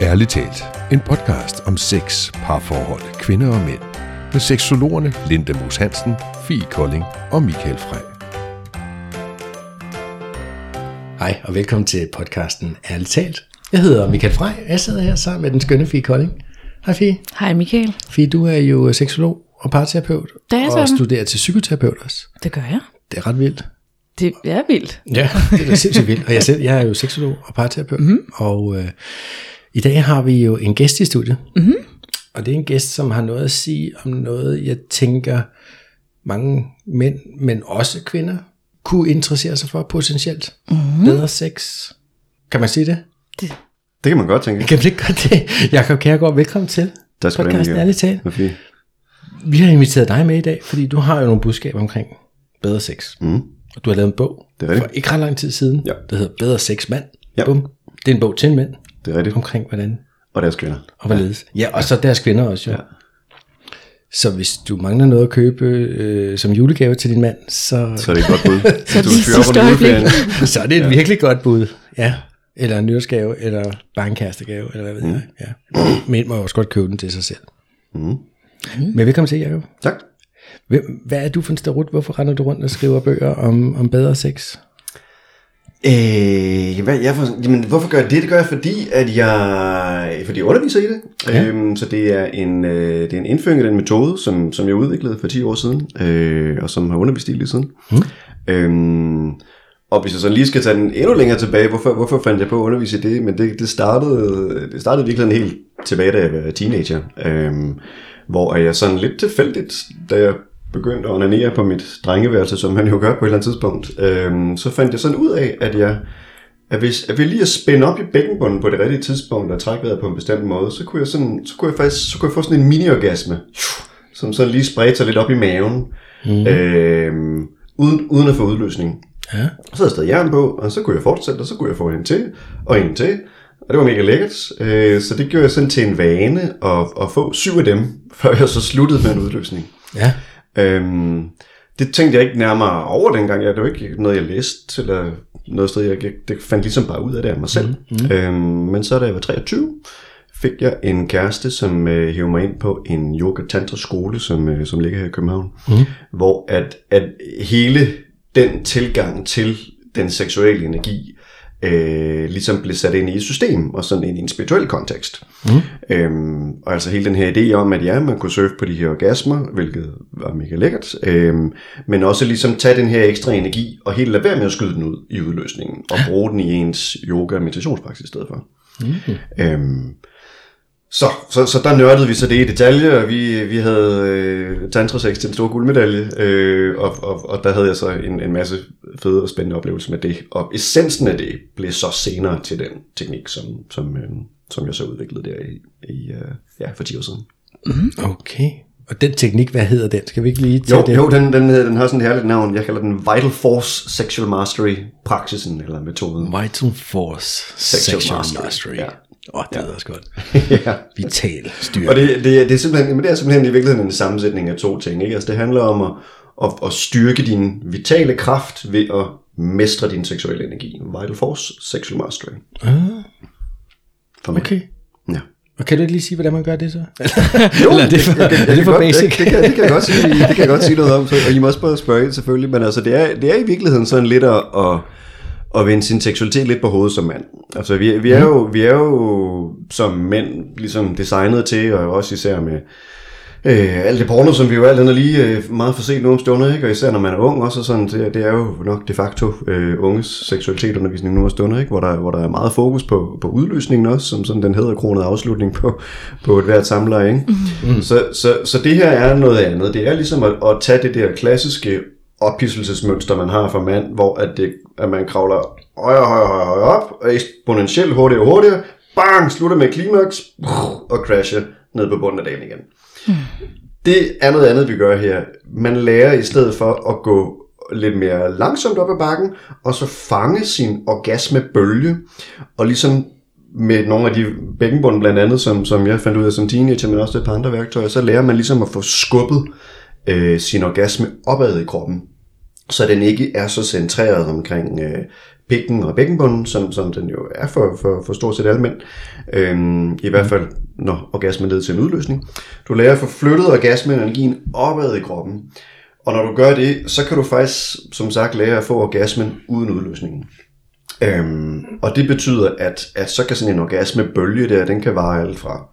Ærligt talt, en podcast om sex, parforhold, kvinder og mænd. Med seksologerne Linda Moos Hansen, Fie Kolding og Michael Frey. Hej og velkommen til podcasten Ærligt talt. Jeg hedder Michael Frey, jeg sidder her sammen med den skønne Fie Kolding. Hej Fie. Hej Michael. Fie, du er jo seksolog og parterapeut. Det er jeg Og sådan. studerer til psykoterapeut også. Det gør jeg. Det er ret vildt. Det er vildt. Ja, det er da sindssygt vildt. Og jeg, selv, jeg er jo seksolog og parterapeut. Mm-hmm. Og øh, i dag har vi jo en gæst i studiet. Mm-hmm. Og det er en gæst, som har noget at sige om noget, jeg tænker mange mænd, men også kvinder, kunne interessere sig for potentielt. Mm-hmm. Bedre sex. Kan man sige det? Det kan man godt tænke. Kan man ikke godt det? Jakob Kjærgaard, velkommen til. Der skal podcasten. Ærligt talt. Vi har inviteret dig med i dag, fordi du har jo nogle budskaber omkring bedre sex. Mm. Og du har lavet en bog Det er for ikke ret lang tid siden, Ja. der hedder Bedre Sex Mand. Ja. Bum. Det er en bog til mænd Det er rigtigt. omkring hvordan Og deres kvinder. og hvorledes. Ja, og så deres kvinder også jo. Ja. Så hvis du mangler noget at købe øh, som julegave til din mand, så, Så er det et godt bud. Så du fyrer så er det et virkelig godt bud. Ja. Eller en nyårsgave, eller bare en kærestegave, eller hvad ved jeg. Ja. Mænd må jo også godt købe den til sig selv. Mm. Men velkommen til, Jacob. Tak. Hvem, hvad er du for en starut? Hvorfor render du rundt og skriver bøger om, om bedre sex? Øh, hvad, jeg for, jamen, hvorfor gør jeg det? Det gør jeg, fordi at jeg, fordi jeg underviser i det. Ja. Øhm, så det er, en, øh, det er en indføring af den metode, som, som jeg udviklede for 10 år siden, øh, og som har undervist i lige siden. Mm. Øhm, og hvis jeg så lige skal tage den endnu længere tilbage, hvorfor, hvorfor fandt jeg på at undervise i det? Men det, det, startede, det startede virkelig helt tilbage, da jeg var teenager. Øhm, hvor jeg sådan lidt tilfældigt, da jeg begyndte at onanere på mit drengeværelse, som man jo gør på et eller andet tidspunkt, øhm, så fandt jeg sådan ud af, at jeg at hvis at ved lige at spænde op i bækkenbunden på det rigtige tidspunkt og trække vejret på en bestemt måde, så kunne jeg, sådan, så kunne jeg faktisk så kunne jeg få sådan en mini-orgasme, som sådan lige spredte sig lidt op i maven, mm. øhm, uden, uden at få udløsning. Ja. Og så havde jeg stadig jern på, og så kunne jeg fortsætte, og så kunne jeg få en til, og en til. Og det var mega lækkert. Øh, Så det gjorde jeg sådan til en vane at, at få syv af dem, før jeg så sluttede med en udløsning. Ja. Øhm, det tænkte jeg ikke nærmere over dengang. Jeg, det var ikke noget, jeg læste, eller noget sted. Jeg, jeg det fandt ligesom bare ud af det af mig selv. Mm. Øhm, men så da jeg var 23, fik jeg en kæreste, som øh, hævde mig ind på en yoga tantra skole, som, øh, som ligger her i København. Mm. Hvor at, at hele den tilgang til den seksuelle energi, øh, ligesom blev sat ind i et system, og sådan ind i en spirituel kontekst. Mm. Øhm, og altså hele den her idé om, at ja, man kunne surfe på de her orgasmer, hvilket var mega lækkert, øhm, men også ligesom tage den her ekstra energi, og helt lade være med at skyde den ud i udløsningen, og bruge den i ens yoga- og meditationspraksis i stedet for. Mm. Øhm, så, så, så der nørdede vi så det i detalje, og vi, vi havde øh, tantrasex til en stor guldmedalje, øh, og, og, og der havde jeg så en, en masse fede og spændende oplevelser med det. Og essensen af det blev så senere til den teknik, som, som, øh, som jeg så udviklede der i, i øh, ja, for 10 år siden. Okay. Og den teknik, hvad hedder den? Skal vi ikke lige Jo, tage det? jo den, den, hedder- den har sådan et herligt navn. Jeg kalder den Vital Force Sexual Mastery praksisen eller metoden. Vital Force Sexual Sexual, Mastery. Mastery. Ja. Åh, oh, det lyder også godt. ja. Vital styr. Og det, det, det, er simpelthen, men det er simpelthen i virkeligheden en sammensætning af to ting. Ikke? Altså, det handler om at, at, at styrke din vitale kraft ved at mestre din seksuelle energi. Vital Force Sexual Mastery. Ah, For mig. okay. Ja. Og kan du ikke lige sige, hvordan man gør det så? Jo, Eller er det for, jeg, jeg, er det for godt, basic? Det, det, kan, det, kan jeg godt sige, det kan jeg godt sige noget om, så, og I må også bare spørge selvfølgelig, men altså, det er, det er i virkeligheden sådan lidt at, at, at vende sin seksualitet lidt på hovedet som mand. Altså, vi, vi, er jo, vi er jo som mænd ligesom designet til, og også især med øh, alt det porno, som vi jo alt andet lige øh, meget for sent nu om stunder, ikke? og især når man er ung også, og sådan, det, det er jo nok de facto øh, unges seksualitetsundervisning nu om stunder, ikke? Hvor, der, hvor der er meget fokus på, på udløsningen også, som sådan den hedderkronede afslutning på, på et hvert samler, ikke? Mm. Så, så, så det her er noget andet. Det er ligesom at, at tage det der klassiske ophidselsesmønster, man har for mand, hvor at, det, at man kravler højere, højere, højere, højere op, og eksponentielt hurtigere og hurtigere, bang, slutter med klimaks, og crasher ned på bunden af dagen igen. Det er noget andet, vi gør her. Man lærer i stedet for at gå lidt mere langsomt op ad bakken, og så fange sin orgasmebølge, og ligesom med nogle af de bækkenbund blandt andet, som, som jeg fandt ud af som teenager, men også et par andre værktøjer, så lærer man ligesom at få skubbet øh, sin orgasme opad i kroppen, så den ikke er så centreret omkring øh, pikken og bækkenbunden, som, som den jo er for, for, for stort set alle mænd. Øhm, I hvert fald, når orgasmen leder til en udløsning. Du lærer at få flyttet orgasmenergien opad i kroppen. Og når du gør det, så kan du faktisk, som sagt, lære at få orgasmen uden udløsningen. Øhm, og det betyder, at, at så kan sådan en orgasme bølge der, den kan vare alt fra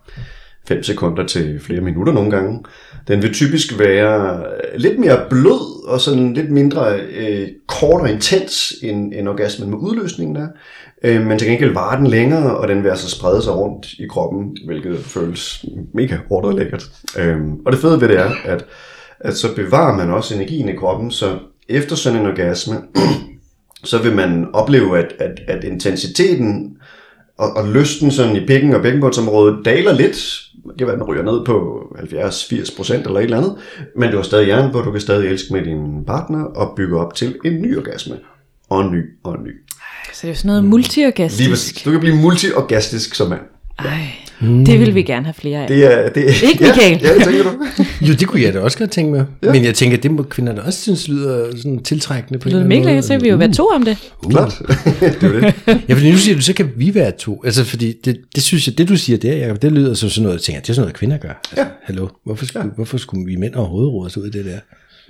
5 sekunder til flere minutter nogle gange. Den vil typisk være øh, lidt mere blød og sådan lidt mindre øh, kort og intens end, end orgasmen med udløsningen der. Øh, men til gengæld varer den længere, og den vil altså sprede sig rundt i kroppen, hvilket føles mega hårdt og lækkert. Øh, og det fede ved det er, at, at så bevarer man også energien i kroppen, så efter sådan en orgasme, så vil man opleve, at, at, at intensiteten og, og lysten sådan i pikken og bækkenbundsområdet daler lidt. Det kan være, den ryger ned på 70-80 procent eller et eller andet. Men du har stadig hjernen på, du kan stadig elske med din partner og bygge op til en ny orgasme. Og en ny og en ny. Så det er jo sådan noget multiorgastisk. Lige. Du kan blive multiorgastisk som mand. Ej, det vil vi gerne have flere af. Det er, det, Ikke, Michael? Ja, ja, tænker du. Jo, det kunne jeg da også godt tænke mig. Ja. Men jeg tænker, det må kvinderne også synes lyder sådan tiltrækkende på Det en lyder eller anden lækkert, så kan vi jo være to om det. Klart. det er det. Ja, fordi nu siger du, så kan vi være to. Altså, fordi det, det synes jeg, det du siger der, Jacob, det lyder som sådan noget, jeg tænker, det er sådan noget, kvinder gør. Altså, ja. Hallo, hvorfor skulle, ja. hvorfor skulle vi mænd overhovedet råde os ud i det der?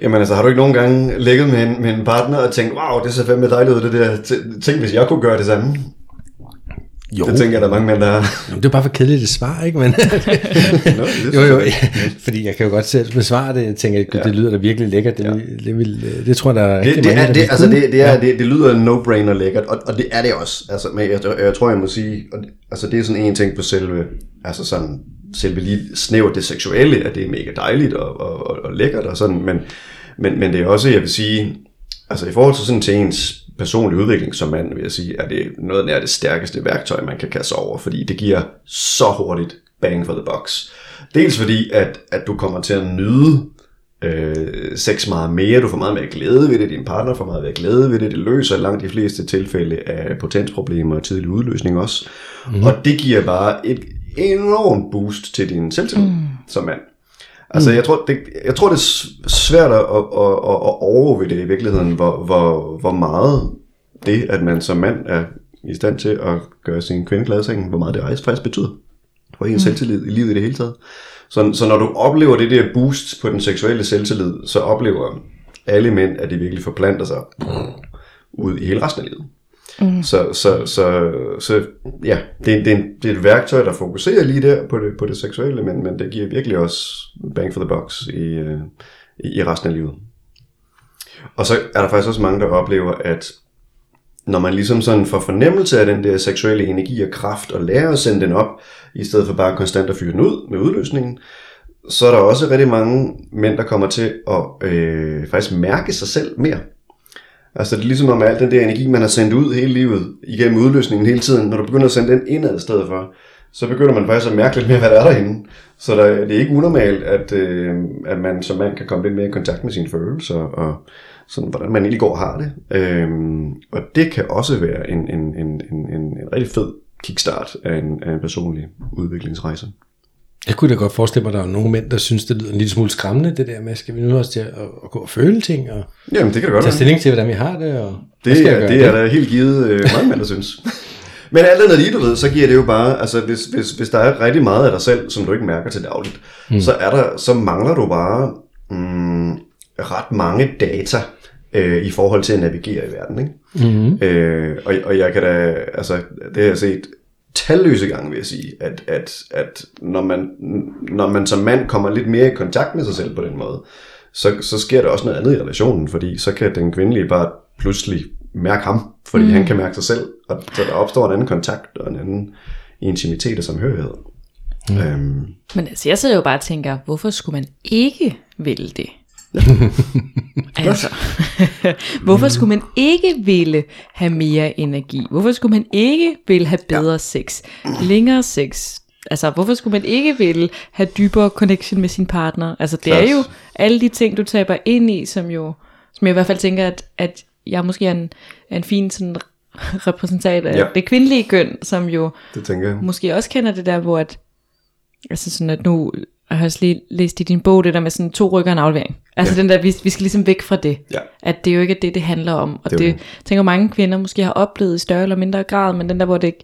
Jamen altså, har du ikke nogen gange ligget med en, med en partner og tænkt, wow, det ser fandme dejligt ud, det der. Tænk, hvis jeg kunne gøre det samme. Jo, Det tænker jeg, der er mange mænd, der har. Det er bare for kedeligt et svar, ikke? Men, Nå, jo, jo, fordi jeg kan jo godt selv besvare det. Jeg tænker, ja. det lyder da virkelig lækkert. Det, ja. det, vil, det tror jeg, der er det, det, er, det, vil altså det, det, er, det, det lyder no-brainer lækkert, og, og det er det også. Altså, men jeg, jeg tror, jeg må sige, og, altså det er sådan en ting på selve, altså sådan, selve lige snævert det seksuelle, at det er mega dejligt og, og, og, og lækkert og sådan, men, men, men det er også, jeg vil sige, altså i forhold til sådan til ens personlig udvikling som mand, vil jeg sige, er det noget af det stærkeste værktøj, man kan kaste over, fordi det giver så hurtigt bang for the box. Dels fordi, at, at du kommer til at nyde øh, sex meget mere, du får meget mere glæde ved det, din partner får meget mere glæde ved det, det løser langt de fleste tilfælde af potensproblemer og tidlig udløsning også, mm. og det giver bare et enormt boost til din selvtillid mm. som mand. Altså, jeg, tror, det, jeg tror, det er svært at, at, at, at overvide det i virkeligheden, hvor, hvor, hvor meget det, at man som mand er i stand til at gøre sin kvinde glad sengen, hvor meget det faktisk faktisk betyder for ens mm. selvtillid i livet i det hele taget. Så, så når du oplever det der boost på den seksuelle selvtillid, så oplever alle mænd, at de virkelig forplanter sig ud i hele resten af livet. Mm. Så, så, så, så ja, det, er- det, er en, det er et værktøj, der fokuserer lige der på det, på det seksuelle, men, men det giver virkelig også bang for the box i, øh, i, i resten af livet. Og så er der faktisk også mange, der oplever, at når man ligesom sådan får fornemmelse af den der seksuelle energi og kraft, og lærer at sende den op, i stedet for bare konstant at fyre den ud med udløsningen, så er der også rigtig mange mænd, der kommer til at øh, faktisk mærke sig selv mere. Altså det er ligesom om al den der energi, man har sendt ud hele livet, igennem udløsningen hele tiden, når du begynder at sende den indad i stedet for, så begynder man faktisk at mærke lidt mere, hvad der er derinde. Så der, det er ikke unormalt, at, øh, at man som mand kan komme lidt mere i kontakt med sine følelser, og sådan, hvordan man egentlig går og har det. Øh, og det kan også være en, en, en, en, en, en rigtig fed kickstart af en, af en personlig udviklingsrejse. Jeg kunne da godt forestille mig, at der er nogle mænd, der synes, det lyder en lille smule skræmmende, det der med, skal vi nu også til at, at gå og føle ting, og Jamen, det kan det godt tage stilling til, hvordan vi har det, og skal Det jeg er, det er der helt givet øh, mange mænd, der synes. Men alt andet lige, du ved, så giver det jo bare, altså hvis, hvis, hvis der er rigtig meget af dig selv, som du ikke mærker til dagligt, mm. så, er der, så mangler du bare mm, ret mange data øh, i forhold til at navigere i verden. Ikke? Mm-hmm. Øh, og, og jeg kan da, altså det har jeg set talløse gange, vil jeg sige, at, at, at når, man, når man som mand kommer lidt mere i kontakt med sig selv på den måde, så, så sker der også noget andet i relationen, fordi så kan den kvindelige bare pludselig mærke ham, fordi mm. han kan mærke sig selv, og så der opstår en anden kontakt og en anden intimitet og samhørighed. Mm. Øhm, Men altså, jeg sidder jo bare og tænker, hvorfor skulle man ikke ville det? altså, hvorfor skulle man ikke ville have mere energi? Hvorfor skulle man ikke ville have bedre ja. sex? Længere sex? Altså, hvorfor skulle man ikke ville have dybere connection med sin partner? Altså, det Klart. er jo alle de ting, du taber ind i, som jo, som jeg i hvert fald tænker, at, at jeg måske er en, er en fin sådan repræsentant af Ja. ja. det kvindelige køn, som jo det tænker jeg. måske også kender det der, hvor at, altså sådan at nu jeg har også lige læst i din bog det der med sådan to rykker en aflevering. Altså ja. den der, vi, vi skal ligesom væk fra det. Ja. At det jo ikke er det, det handler om. Og Det det, det tænker mange kvinder måske har oplevet i større eller mindre grad, men den der, hvor det ikke...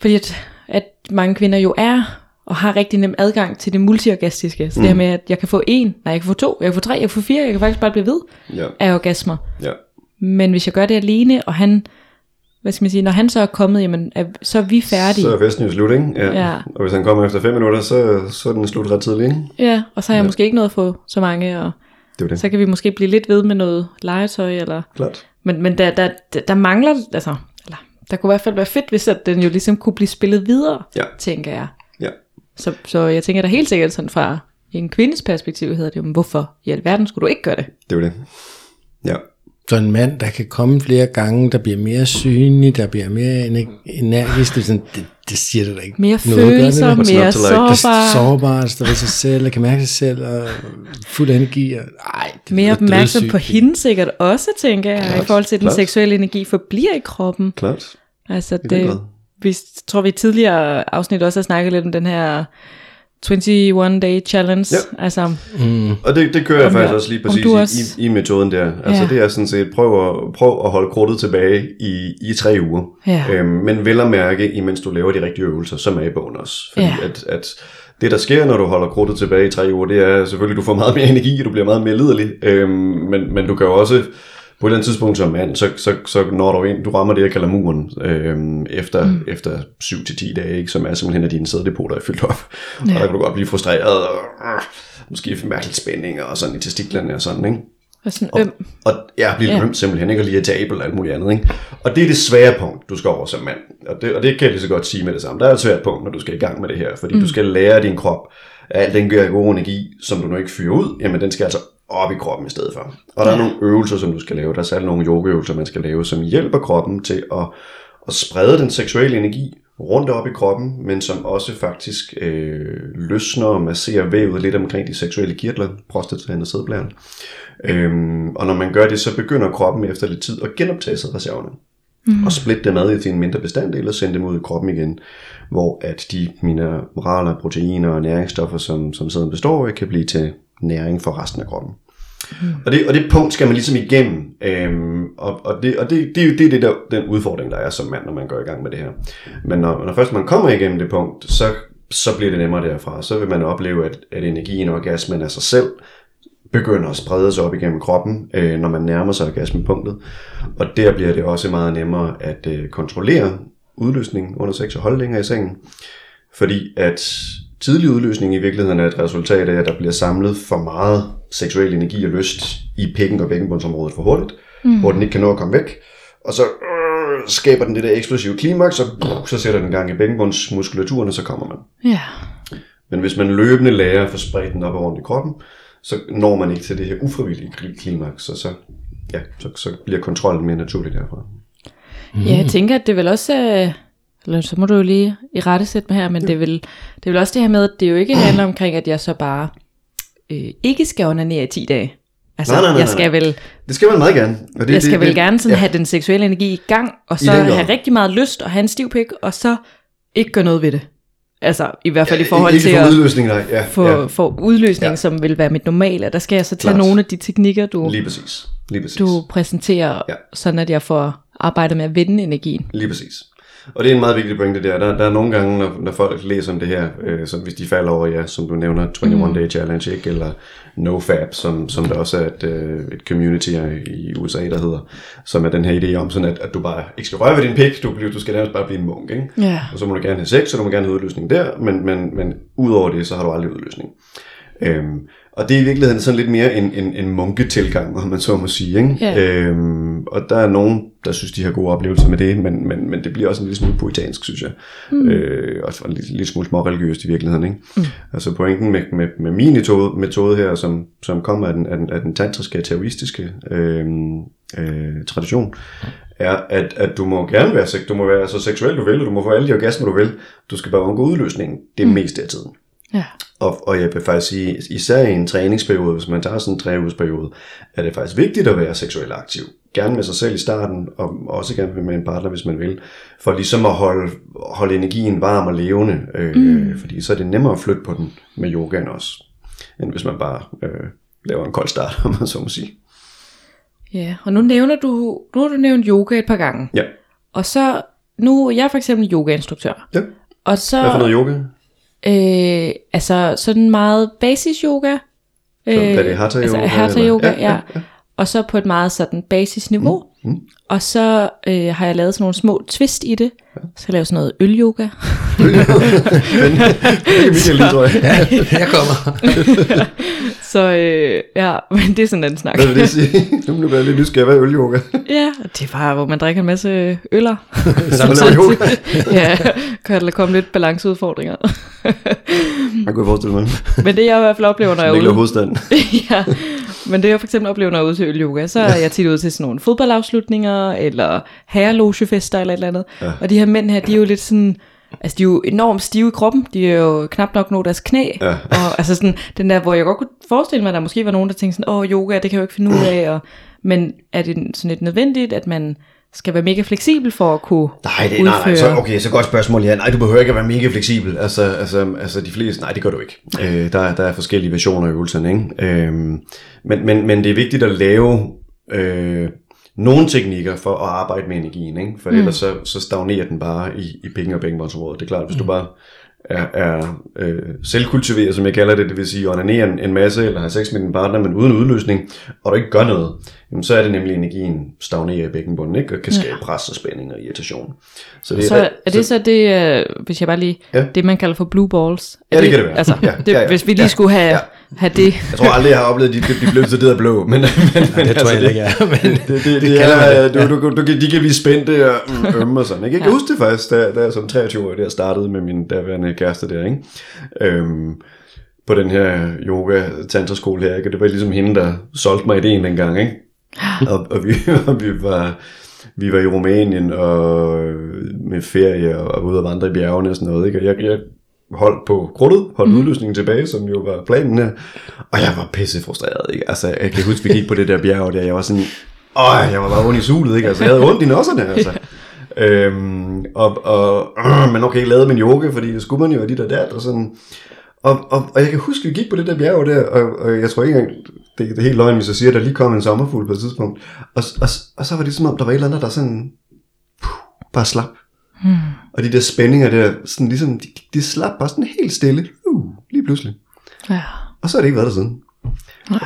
Fordi at, at mange kvinder jo er og har rigtig nem adgang til det multiorgastiske. Så mm. det her med, at jeg kan få en, nej, jeg kan få to, jeg kan få tre, jeg kan få fire, jeg kan faktisk bare blive ved Ja. af orgasmer. Ja. Men hvis jeg gør det alene, og han, hvad skal man sige, når han så er kommet, jamen, er, så er vi færdige. Så er festen jo slut, ikke? Ja. Ja. Og hvis han kommer efter 5 minutter, så, så er den slut ret tidligt, ikke? Ja, og så har jeg ja. måske ikke noget at få så mange, og Det det. så kan vi måske blive lidt ved med noget legetøj, eller... Klart. Men, men der, der, der, der mangler, altså, eller, der kunne i hvert fald være fedt, hvis at den jo ligesom kunne blive spillet videre, Ja. tænker jeg. Ja. Så, så jeg tænker da helt sikkert sådan fra en kvindes perspektiv hedder det jo, hvorfor i alverden skulle du ikke gøre det? Det er det. Ja. Så en mand, der kan komme flere gange, der bliver mere synlig, der bliver mere ener- energisk, det, sådan, det, det siger det da ikke. Mere noget, det følelser, det? Mere like? Sårbar, sårbar, står ved sig selv, og kan mærke sig selv, og fuld af energi. Og, ej, det mere opmærksom på hende sikkert også, tænker jeg, Klart, i forhold til at den klart. seksuelle energi forbliver i kroppen. Klart. Altså grad. det, vi tror vi tidligere afsnit også har snakket lidt om den her 21 day challenge. Ja. Altså, Mm. Og det, det kører jeg faktisk jeg- også lige præcis også- i, i metoden der. Altså Ja. det er sådan set, prøv at, prøv at holde krudtet tilbage i, i tre uger. Ja. Øhm, men vel at mærke, imens du laver de rigtige øvelser, som er i bogen også. Fordi Ja. at, at det, der sker, når du holder krudtet tilbage i tre uger, det er selvfølgelig, at du får meget mere energi, og du bliver meget mere liderlig. Øhm, men, men du kan jo også på et eller andet tidspunkt som mand, så, så, så når du ind, du rammer det, jeg kalder muren, øhm, efter, mm. efter 7-10 dage, ikke, som er simpelthen, at dine sæddepoter er fyldt op. Ja. Og der kan du godt blive frustreret, og øh, måske få mærkeligt spændinger og sådan i testiklerne og sådan, ikke? og sådan øm. Og ja, blive ja. øm simpelthen, ikke? Og lige irritabel og alt muligt andet, ikke? Og det er det svære punkt, du skal over som mand. Og det, og det kan jeg lige så godt sige med det samme. Der er et svært punkt, når du skal i gang med det her, fordi mm. du skal lære din krop, at al den gode energi, som du nu ikke fyrer ud, jamen den skal altså op i kroppen i stedet for. Og der er nogle øvelser, som du skal lave. Der er særligt nogle yogaøvelser, man skal lave, som hjælper kroppen til at, at sprede den seksuelle energi rundt op i kroppen, men som også faktisk øh, løsner og masserer vævet lidt omkring de seksuelle kirtler, prostataen og sædblæren. Øhm, og når man gør det, så begynder kroppen efter lidt tid at genoptage sædreserverne. Mm. Og splitte dem ad til en mindre bestanddel og sende dem ud i kroppen igen, hvor at de mineraler, proteiner og næringsstoffer, som, som sæden består af, kan blive til næring for resten af kroppen. Mm. Og, det, og det punkt skal man ligesom igennem, øhm, og, og, det, og det, det, er jo det, er det der, den udfordring, der er som mand, når man går i gang med det her. Men når, når først man kommer igennem det punkt, så, så bliver det nemmere derfra. Så vil man opleve, at, at energien og orgasmen af sig selv begynder at sprede sig op igennem kroppen, øh, når man nærmer sig orgasmepunktet. Og der bliver det også meget nemmere at øh, kontrollere udløsning under sex og holde længere i sengen. Fordi at tidlig udløsning i virkeligheden er et resultat af, at der bliver samlet for meget seksuel energi og lyst i pikken og bækkenbundsområdet for hurtigt, mm. hvor den ikke kan nå at komme væk. Og så øh, skaber den det der eksplosive klimaks, og brug, så sætter den gang i bækkenbundsmuskulaturen, og så kommer man. Ja. Men hvis man løbende lærer at få spredt den op og rundt i kroppen, så når man ikke til det her ufrivillige kli- klimaks, og så, ja, så, så bliver kontrollen mere naturlig derfra. Ja, jeg tænker, at det vel også, øh, eller så må du jo lige i rette sætte mig her, men det er, vel, det er vel også det her med, at det jo ikke handler omkring, at jeg så bare øh, ikke skal onanere i 10 dage. Altså, Nej, nej, nej, jeg skal vel, Det skal man meget gerne. Og det, jeg skal det, vel det, gerne sådan ja, have den seksuelle energi i gang, og så have rigtig meget lyst, og have en stiv pik, og så ikke gøre noget ved det. Altså, i hvert fald i forhold ikke til for at udløsning, nej. Ja, få, ja, få udløsning, Ja. som vil være mit normale. Der skal jeg så tage Klart. nogle af de teknikker, du, lige præcis. Lige præcis. du præsenterer, Ja. sådan at jeg får arbejdet med at vende energien. Lige præcis. Og det er en meget vigtig pointe der. Der, der er nogle gange, når, når folk læser om det her, øh, som hvis de falder over, ja, som du nævner, 21 mm. Day Challenge, ikke? eller NoFap, som, som der også er et, øh, et community i USA, der hedder, som er den her idé om, sådan at, at du bare ikke skal røre ved din pik, du, bliver, du skal nærmest bare blive en munk. Ikke? Ja. Og så må du gerne have sex, og du må gerne have udløsning der, men, men, men udover det, så har du aldrig udløsning. Øhm, og det er i virkeligheden sådan lidt mere en, en, en munketilgang, om man så må sige. Ikke? Ja. Øhm, og der er nogen, der synes, de har gode oplevelser med det, men, men, men det bliver også en lille smule poetansk, synes jeg. Mm. Øh, og en lille, lille smule småreligiøst i virkeligheden. Ikke? Mm. Altså pointen med, med, med min metode, metode her, som, som kommer af den, af den, af den tantriske, taoistiske øh, øh, tradition, er, at, at du må gerne være, du må være så seksuel du vil, og du må få alle de orgasmer du vil, du skal bare undgå udløsningen det mm. meste af tiden. Ja. Og, og jeg vil faktisk sige, især i en træningsperiode, hvis man tager sådan en tre er det faktisk vigtigt at være seksuelt aktiv. Gerne med sig selv i starten, og også gerne med en partner, hvis man vil. For ligesom at holde, holde energien varm og levende. Øh, mm. Fordi så er det nemmere at flytte på den med yogaen også, end hvis man bare øh, laver en kold start, om man så må sige. Ja, og nu nævner du, nu har du nævnt yoga et par gange. Ja. Og så, nu jeg er for eksempel yogainstruktør. ja. Og så, Hvad for noget yoga? øh, altså sådan meget basis yoga. Så er det hatha altså yoga, hatha eller? yoga, ja, ja, ja, Og så på et meget sådan basisniveau. Mm. Mm. Og så øh, har jeg lavet sådan nogle små twist i det. Så jeg laver sådan noget øl-yoga. Det Michael lige, tror jeg. Kommer. Så øh, ja, men det er sådan en snak. Hvad vil det sige? Nu bliver jeg lidt nysgerrig. Hvad er øl-yoga? ja, det er bare, hvor man drikker en masse øller. Så laver yoga. ja, kan der komme lidt balanceudfordringer. Jeg kunne forestille mig. men det jeg i hvert fald oplever, når jeg er ude. hovedstaden. ja, men det jeg for eksempel oplever, når jeg er ude til øl-yoga, så er jeg tit ude til sådan nogle fodboldafslutninger, eller herrelogefester eller et eller andet. Ja. Og de her mænd her, de er jo lidt sådan, altså de er jo enormt stive i kroppen, de er jo knap nok nået deres knæ. Ja. Og altså sådan, den der, hvor jeg godt kunne forestille mig, at der måske var nogen, der tænkte sådan, åh yoga, det kan jeg jo ikke finde ud af, og, men er det sådan lidt nødvendigt, at man skal være mega fleksibel for at kunne Nej, det, nej, nej, udføre... så, okay, så godt spørgsmål, ja. Nej, du behøver ikke at være mega fleksibel. Altså, altså, altså de fleste, nej, det gør du ikke. Øh, der, der er forskellige versioner af øvelserne, ikke? Øh, men, men, men det er vigtigt at lave øh, nogle teknikker for at arbejde med energien, ikke? For ellers så, så stagnerer den bare i, i penge- og bænkbåndsområdet. Det er klart, hvis du bare er, er øh, selvkultiveret, som jeg kalder det, det vil sige onanerer en, en masse, eller har sex med din partner, men uden udløsning, og du ikke gør noget, jamen, så er det nemlig energien stagnerer i bækkenbunden, ikke? og kan skabe pres og spænding og irritation. Så det Så er det så det, øh, hvis jeg bare lige, Ja. ja. det man kalder for blue balls? Er Ja, det kan det være. Altså, Ja, det, ja, ja. hvis vi lige Ja, skulle have, ja. Have det. Jeg tror aldrig, jeg har oplevet, at de, de blev så af blå, men, men, men Det tror jeg ikke, jeg er. Men Det, det, det, det det er, det, du, du, du, kan- de kan blive spændte og mm, ømme og sådan. Ikke? Jeg kan huske det faktisk, da, da jeg som 23 år der startede med min daværende kæreste der. Ikke? Øhm, på den her yoga tantraskole her. Ikke? Og det var ligesom hende, der solgte mig ideen dengang. Ikke? Og, og, vi, og vi var vi var i Rumænien og med ferie og, og ude og vandre i bjergene og sådan noget. Ikke? Og jeg, jeg holdt på krudtet, holdt mm. udløsningen tilbage, som jo var planen her. Og jeg var pisse frustreret. Ikke? Altså, jeg kan huske, vi gik på det der bjerg der. Jeg var sådan, åh, jeg var bare ondt i sulet. Ikke? Altså, jeg havde ondt i nosserne. Altså. Øhm, og, og, øh, men okay, lavede min yoga, fordi det skulle man jo, og dit og dat, og sådan. Og, og, og jeg kan huske, vi gik på det der bjerg der, og, og jeg tror ikke engang, det, det er helt løgn, hvis jeg siger, at der lige kom en sommerfugl på et tidspunkt. Og, og, og så var det som om, der var et eller andet, der sådan, puh, bare slap. Hmm. Og de der spændinger der, sådan ligesom, de, de slap bare sådan helt stille, uh, lige pludselig. Ja. Og så har det ikke været der siden.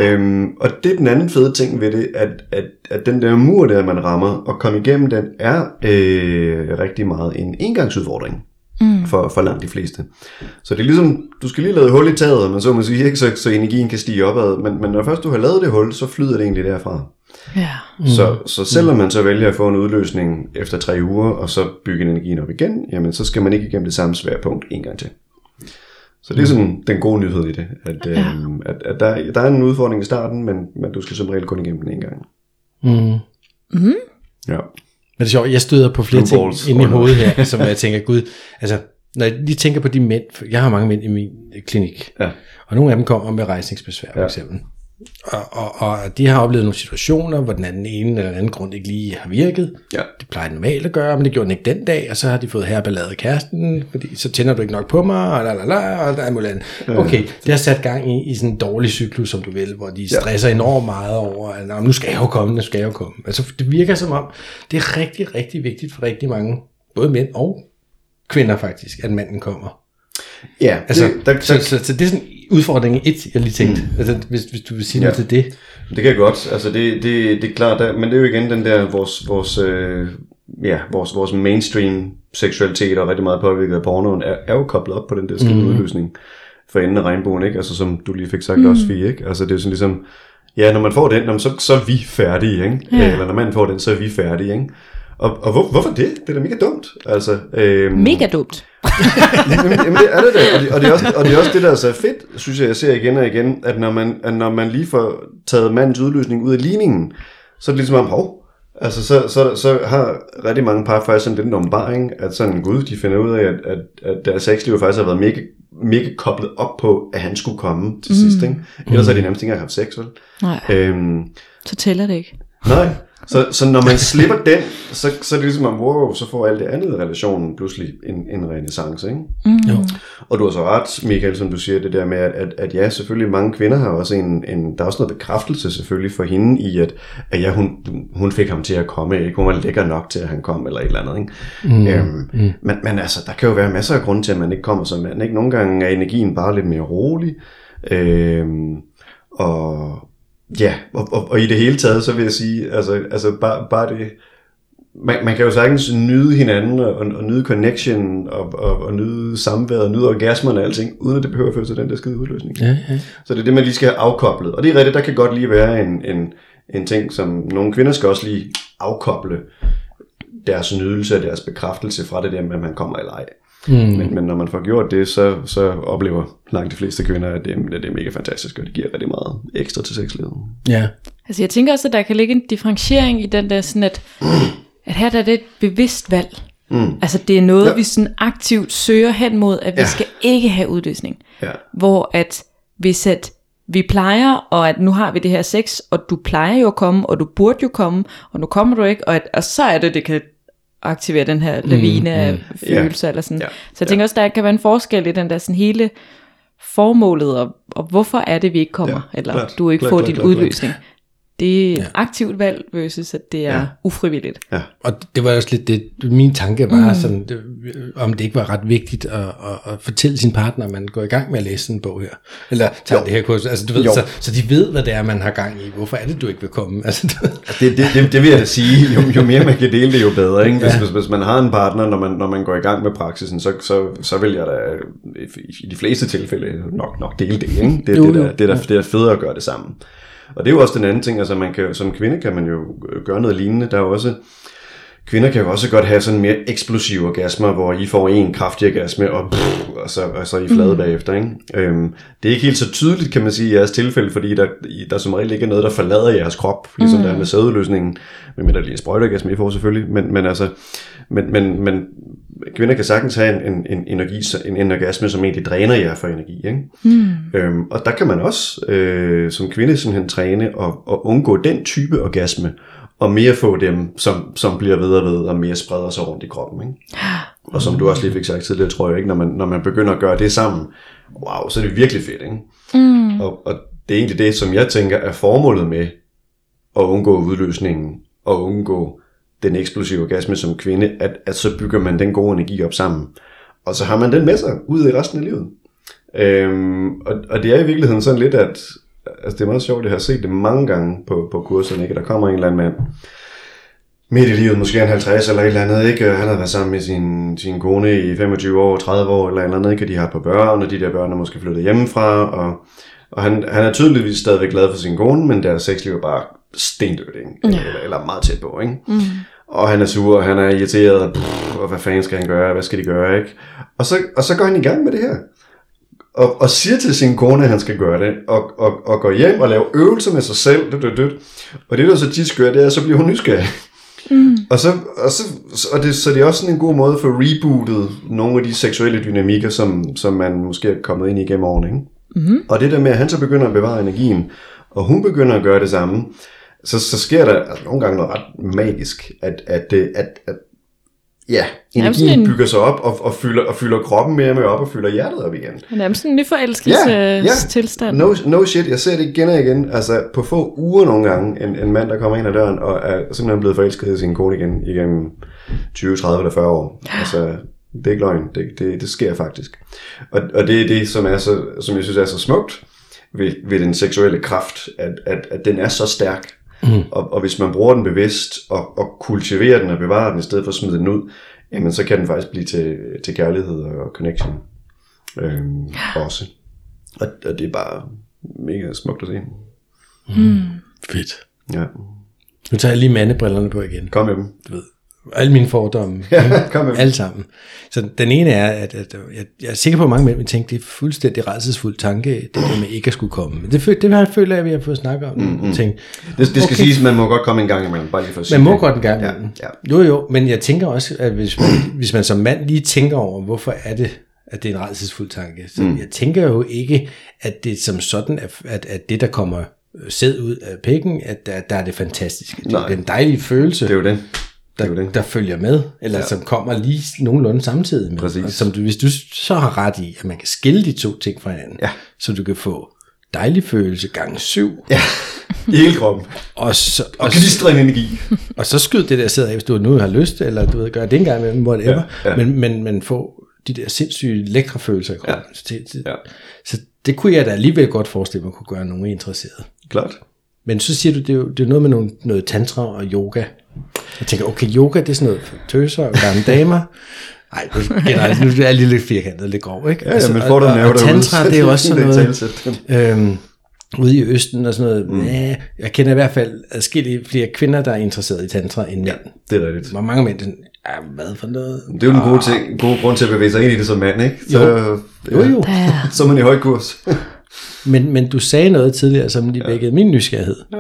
Øhm, og det er den anden fede ting ved det, at, at, at den der mur der, man rammer, og komme igennem den, er øh, rigtig meget en engangsudfordring mm. for, for langt de fleste. Så det er ligesom, du skal lige lave hul i taget, men så man sige, ikke, så, så energien kan stige opad, men, men når først du har lavet det hul, så flyder det egentlig derfra. Ja. Mm. Så, så selvom man så vælger at få en udløsning efter tre uger, og så bygge energien op igen, jamen så skal man ikke igennem det samme svære punkt en gang til. Så det er sådan den gode nyhed i det, at, ja. øhm, at, at der, der er en udfordring i starten, men, men du skal som regel kun igennem den en gang. Mm. Ja. Men det er sjovt, jeg støder på flere Blue ting inde i hovedet her, som jeg tænker, gud, altså, når jeg lige tænker på de mænd, for jeg har mange mænd i min klinik, Ja. og nogle af dem kommer med rejsningsbesvær, for Ja. eksempel. Og, og, og de har oplevet nogle situationer, hvor den anden ene eller anden grund ikke lige har virket. Ja. Det plejer normalt at gøre, men det gjorde den ikke den dag, og så har de fået herballade af kæresten, fordi så tænder du ikke nok på mig, og la la la, og der er muligt andet. Okay, det har sat gang i, i sådan en dårlig cyklus, som du vil, hvor de stresser enormt meget over, at "Nå, nu skal jeg jo komme, nu skal jeg jo komme. Altså, det virker som om, det er rigtig, rigtig vigtigt for rigtig mange, både mænd og kvinder faktisk, at manden kommer. Ja, Altså, det, der, så, der, så, så, det er sådan udfordring et, jeg lige tænkte. Mm. Altså, hvis, hvis du vil sige ja. noget til det. det kan jeg godt. Altså det, det, det er klart, der, men det er jo igen den der, vores, vores, øh, ja, vores, vores mainstream seksualitet og rigtig meget påvirket af pornoen, er, er jo koblet op på den der skide mm. udløsning for enden af regnbuen, ikke? Altså som du lige fik sagt mm. også, Fie, ikke? Altså det er jo sådan ligesom, ja, når man får den, så, så er vi færdige, ikke? Ja. Eller når man får den, så er vi færdige, ikke? Og, og hvor, hvorfor det? Det er da mega dumt. Altså, øhm, Mega dumt. jamen, jamen, det er det da. Og det, og, det er også, og det er også det, der er så fedt, synes jeg, jeg ser igen og igen, at når man, at når man lige får taget mandens udløsning ud af ligningen, så er det ligesom om, hov, altså så, så, så har rigtig mange par faktisk sådan lidt en åbenbaring, at sådan, gud, de finder ud af, at, at, at deres sexliv faktisk har været mega mega koblet op på, at han skulle komme til sidst. Ikke? Ellers har de nærmest ikke engang haft sex, vel? Nej, Øhm, så tæller det ikke. nej, så, så når man slipper den, så, så er det ligesom, at wow, så får alt det andet i relationen pludselig en, en renaissance. Ikke? Jo. Og du har så ret, Michael, som du siger, det der med, at, at, at ja, selvfølgelig mange kvinder har også en, en, der er også noget bekræftelse selvfølgelig for hende i, at, at ja, hun, hun fik ham til at komme, ikke? hun var lækker nok til, at han kom, eller et eller andet. Ikke? Mm, øhm, mm. Men, men altså, der kan jo være masser af grunde til, at man ikke kommer som mand. Ikke? Nogle gange er energien bare lidt mere rolig, øhm, og ja, og, og, og i det hele taget, så vil jeg sige, altså, altså bare, bare det, man, man kan jo sagtens nyde hinanden og, og nyde connection og, og, og nyde samværet og nyde orgasmerne og alting, uden at det behøver at føre til den der skide udløsning. Ja, ja. Så det er det, man lige skal have afkoblet. Og det er rigtigt, der kan godt lige være en, en, en ting, som nogle kvinder skal også lige afkoble deres nydelse og deres bekræftelse fra det der med, at man kommer eller ej. Mm. Men, men når man får gjort det, så, så oplever langt de fleste kvinder, at det, at det er mega fantastisk, og det giver rigtig meget ekstra til sexlivet. Ja. Altså jeg tænker også, at der kan ligge en differentiering i den der sådan, at, at her der er det et bevidst valg. Mm. Altså det er noget, Ja. vi sådan aktivt søger hen mod, at vi ja. skal ikke have udløsning. Ja. Hvor at hvis at vi plejer, og at nu har vi det her sex, og du plejer jo at komme, og du burde jo komme, og nu kommer du ikke, og, at, og så er det, det kan aktivere den her lavine af Ja. følelser, eller sådan. Ja. Så jeg tænker også, der kan være en forskel i den der sådan hele formålet, og, og hvorfor er det, vi ikke kommer, Ja, eller klart, du ikke klart, får klart, dit klart, klart. Det er et aktivt valg versus, at det er Ja. ja. ufrivilligt. Ja. Og det var også lidt det, min tanke var mm. sådan, det, om det ikke var ret vigtigt at, at, at fortælle sin partner, at man går i gang med at læse sådan en bog her. Eller tager Jo. det her kurs. Altså, du ved, Jo. så, så, de ved, hvad det er, man har gang i. Hvorfor er det, du ikke vil komme? Altså, du, Det, det, det, det vil jeg da sige. Jo, jo mere man kan dele det, jo bedre. Ikke? Hvis, ja. hvis, hvis man har en partner, når man, når man går i gang med praksisen, så, så, så vil jeg da i, i de fleste tilfælde nok, nok dele det. Ikke? Det, Jo, det, jo. der, det, der, det er federe at gøre det sammen. Og det er jo også den anden ting, altså man kan, som kvinde kan man jo øh, gøre noget lignende. Der er jo også, kvinder kan jo også godt have sådan mere eksplosive orgasmer, hvor I får en kraftig orgasme, og, pff, og, så, og så I flade mm. bagefter. Ikke? Øhm, det er ikke helt så tydeligt, kan man sige, i jeres tilfælde, fordi der, der som regel ikke er noget, der forlader jeres krop, ligesom mm. der er med sædeløsningen, men der lige en sprøjteorgasme, I får selvfølgelig, men, men altså, men, men, men kvinder kan sagtens have en, en, en, energi, en, en orgasme, som egentlig dræner jer for energi. Ikke? Mm. Øhm, og der kan man også øh, som kvinde simpelthen træne og, og undgå den type orgasme, og mere få dem, som, som bliver ved og ved, og mere spreder sig rundt i kroppen. Ikke? Og som du også lige fik sagt tidligere, tror jeg ikke, når man, når man begynder at gøre det sammen, wow, så er det virkelig fedt. Ikke? Mm. Og, og det er egentlig det, som jeg tænker er formålet med at undgå udløsningen, og undgå den eksplosive orgasme som kvinde, at, at så bygger man den gode energi op sammen. Og så har man den med sig ud i resten af livet. Øhm, og, og det er i virkeligheden sådan lidt, at altså det er meget sjovt, jeg har set det mange gange på, på kurserne, ikke? der kommer en eller anden mand, midt i livet, måske en 50 eller et eller andet, ikke? Han har været sammen med sin, sin kone i 25 år, 30 år eller et eller andet, ikke? De har et par børn, og de der børn er måske flyttet hjemmefra, og, og han, han er tydeligvis stadigvæk glad for sin kone, men deres sexliv er bare stendødt, ikke? Eller, eller, eller meget tæt på, ikke? Mm. Og han er sur, og han er irriteret, og, pff, og hvad fanden skal han gøre, hvad skal de gøre, ikke? Og så, og så går han i gang med det her og, og siger til sin kone, at han skal gøre det, og, og, og går hjem og laver øvelser med sig selv, død, død, død. og det der så tit gør, det er, at så bliver hun nysgerrig. Mm. Og, så, og, så, og det, så det er også sådan en god måde for rebootet nogle af de seksuelle dynamikker, som, som man måske er kommet ind i gennem årene. Ikke? Mm-hmm. Og det der med, at han så begynder at bevare energien, og hun begynder at gøre det samme, så, så sker der altså, nogle gange noget ret magisk, at, at, det- at, at ja, energien en- bygger sig op og, og, fylder, og fylder kroppen mere og mere op og fylder hjertet op igen. Det er nærmest sådan en nyforelskelse Ja, ja. tilstand. No, no shit, jeg ser det igen og igen. Altså på få uger nogle gange, en, en mand, der kommer ind ad døren og er simpelthen blevet forelsket i sin kone igen igennem 20, 30 eller 40 år. Altså, det er ikke løgn. Det, det, det sker faktisk. Og, og det er det, som, er så, som jeg synes er så smukt ved, ved den seksuelle kraft, at, at, at den er så stærk. Mm. Og, og hvis man bruger den bevidst og, og kultiverer den og bevarer den, i stedet for at smide den ud, jamen så kan den faktisk blive til, til kærlighed og connection. Øhm, også. Og, og det er bare mega smukt at se. fedt. Ja. Nu tager jeg lige mandebrillerne på igen. Kom med dem. Du ved, alle mine fordomme. Kom med dem. alle sammen. Så den ene er, at, at jeg, jeg er sikker på, at mange mænd vil tænke, det er fuldstændig redselsfuld tanke, det der med ikke at skulle komme. Men det, det her føler jeg, at vi har fået snakket om. Mm-hmm. Tænke, Det, det skal Okay. siges, at man må godt komme en gang imellem, bare lige for at sige man må det. godt en gang Ja, imellem. ja. Jo, jo, men jeg tænker også, at hvis man, hvis man som mand lige tænker over, hvorfor er det, at det er en redselsfuld tanke. Så mm. jeg tænker jo ikke, at det som sådan, er, at, at det, der kommer sæd ud af pikken, at der, der er det fantastiske. Det Nej. er den dejlige følelse, Det er jo det. Der, det det. der følger med, eller ja. som kommer lige nogenlunde samtidig med. Præcis. Og som du, hvis du så har ret i, at man kan skille de to ting fra hinanden, Ja. så du kan få dejlig følelse gange syv, Ja, i hele kroppen. og, så, og, Og glistrende energi. og så skyd det der sæd af, hvis du nu har lyst, eller du ved, gør det en gang imellem, whatever, Ja, ja. Men, men, men få de der sindssyge lækre følelser i kroppen. Ja. Så, det, det, Ja. så det kunne jeg da alligevel godt forestille mig kunne gøre nogen interesseret. Klart. Men så siger du, det er jo det er noget med nogle, noget tantra og yoga. Jeg tænker, okay, yoga det er sådan noget for tøser og gamle damer. Nej, generelt, nu er jeg lige lidt firkantet, lidt grov, ikke? Altså, Ja, ja, men får du og, og, nerve og derude, tantra, det er jo også sådan er noget, øhm, ude i Østen og sådan noget. Mm. Ja, jeg kender i hvert fald adskillige flere kvinder, der er interesseret i tantra end mænd. Det er rigtigt. Hvor mange mænd, sådan, ja, hvad for noget? Det er jo den gode, ting, gode grund til at bevæge sig ind i det som mand, ikke? Så, Jo. Jo, jo. Så er man i høj kurs. Men, men du sagde noget tidligere, som lige vækkede min nysgerrighed. Ja.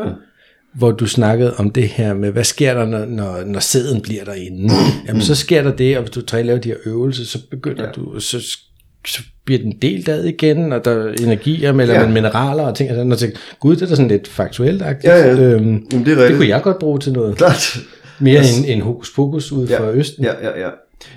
Hvor du snakkede om det her med, hvad sker der, når, når, når sæden bliver derinde? Jamen, så sker der det, og hvis du træner laver de her øvelser, så begynder ja. du, så, så bliver den delt ad igen, og der er energier, eller Ja. ja. mineraler og ting. Og sådan, og tænker, gud, det er da sådan lidt faktuelt -agtigt. Ja, ja. Øhm, Jamen, det er det kunne jeg godt bruge til noget. Klart. Mere end, end hokus pokus ud fra Østen. Ja, ja, ja.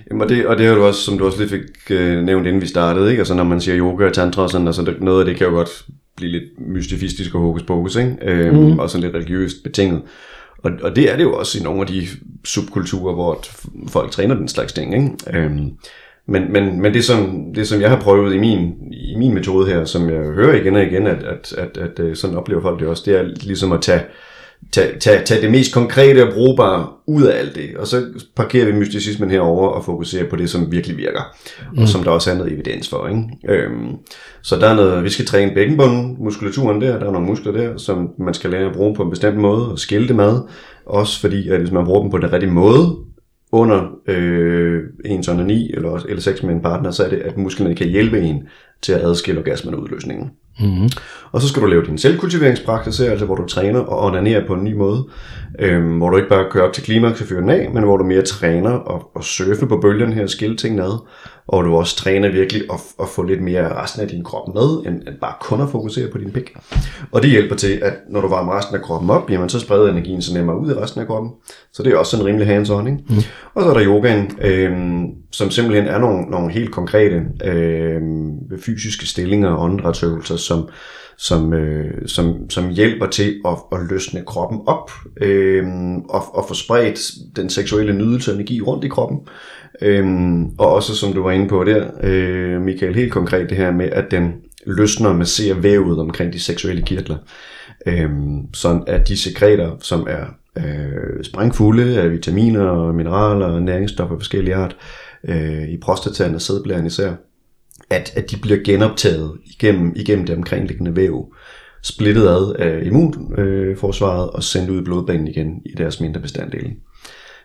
Jamen, og, det, og det er jo også, som du også lige fik øh, nævnt, inden vi startede, ikke? Altså, når man siger yoga og tantra og sådan, altså, det, noget af det kan jo godt blive lidt mystifistisk og hokus pokus, ikke? Øhm, mm. Og sådan lidt religiøst betinget. Og, og det er det jo også i nogle af de subkulturer, hvor folk træner den slags ting, ikke? Øhm, men, men, men det, som, det, som jeg har prøvet i min, i min metode her, som jeg hører igen og igen, at, at, at, at, at sådan oplever folk det også, det er ligesom at tage tage, tage, tage det mest konkrete og brugbare ud af alt det, og så parkerer vi mysticismen herover og fokuserer på det, som virkelig virker, mm. og som der også er noget evidens for. Ikke? Øhm, så der er noget, vi skal træne bækkenbunden, muskulaturen der, der er nogle muskler der, som man skal lære at bruge på en bestemt måde, og skille det med, også fordi, at hvis man bruger dem på den rigtige måde, under øh, ens onani eller, eller sex med en partner, så er det, at musklerne kan hjælpe en til at adskille orgasmen og udløsningen. Mm-hmm. Og så skal du lave din selvkultiveringspraksis, altså hvor du træner og onanerer på en ny måde. Øhm, hvor du ikke bare kører op til klimaks og fyrer den af, men hvor du mere træner og, og surfe på bølgen her og skille tingene ad. Og du også træner virkelig at, at få lidt mere resten af din krop med, end, end bare kun at fokusere på din pik. Og det hjælper til, at når du varmer resten af kroppen op, jamen så spreder energien så nemmere ud i resten af kroppen. Så det er også sådan rimelig hands-on. Ikke? Mm. Og så er der yogaen, øhm, som simpelthen er nogle, nogle helt konkrete øhm, fysiske stillinger og åndedrætsøvelser, som, som, øh, som, som hjælper til at, at løsne kroppen op øh, og, og få spredt den seksuelle nydelse og energi rundt i kroppen. Øh, og også som du var inde på der, øh, Michael, helt konkret det her med, at den løsner og masserer vævet omkring de seksuelle kirtler. Øh, sådan at de sekreter, som er øh, sprængfulde af vitaminer og mineraler og næringsstoffer af forskellige art, øh, i prostataen og sædblæren især, at, at de bliver genoptaget igennem, igennem det omkringliggende væv, splittet ad af immunforsvaret og sendt ud i blodbanen igen i deres mindre bestanddele.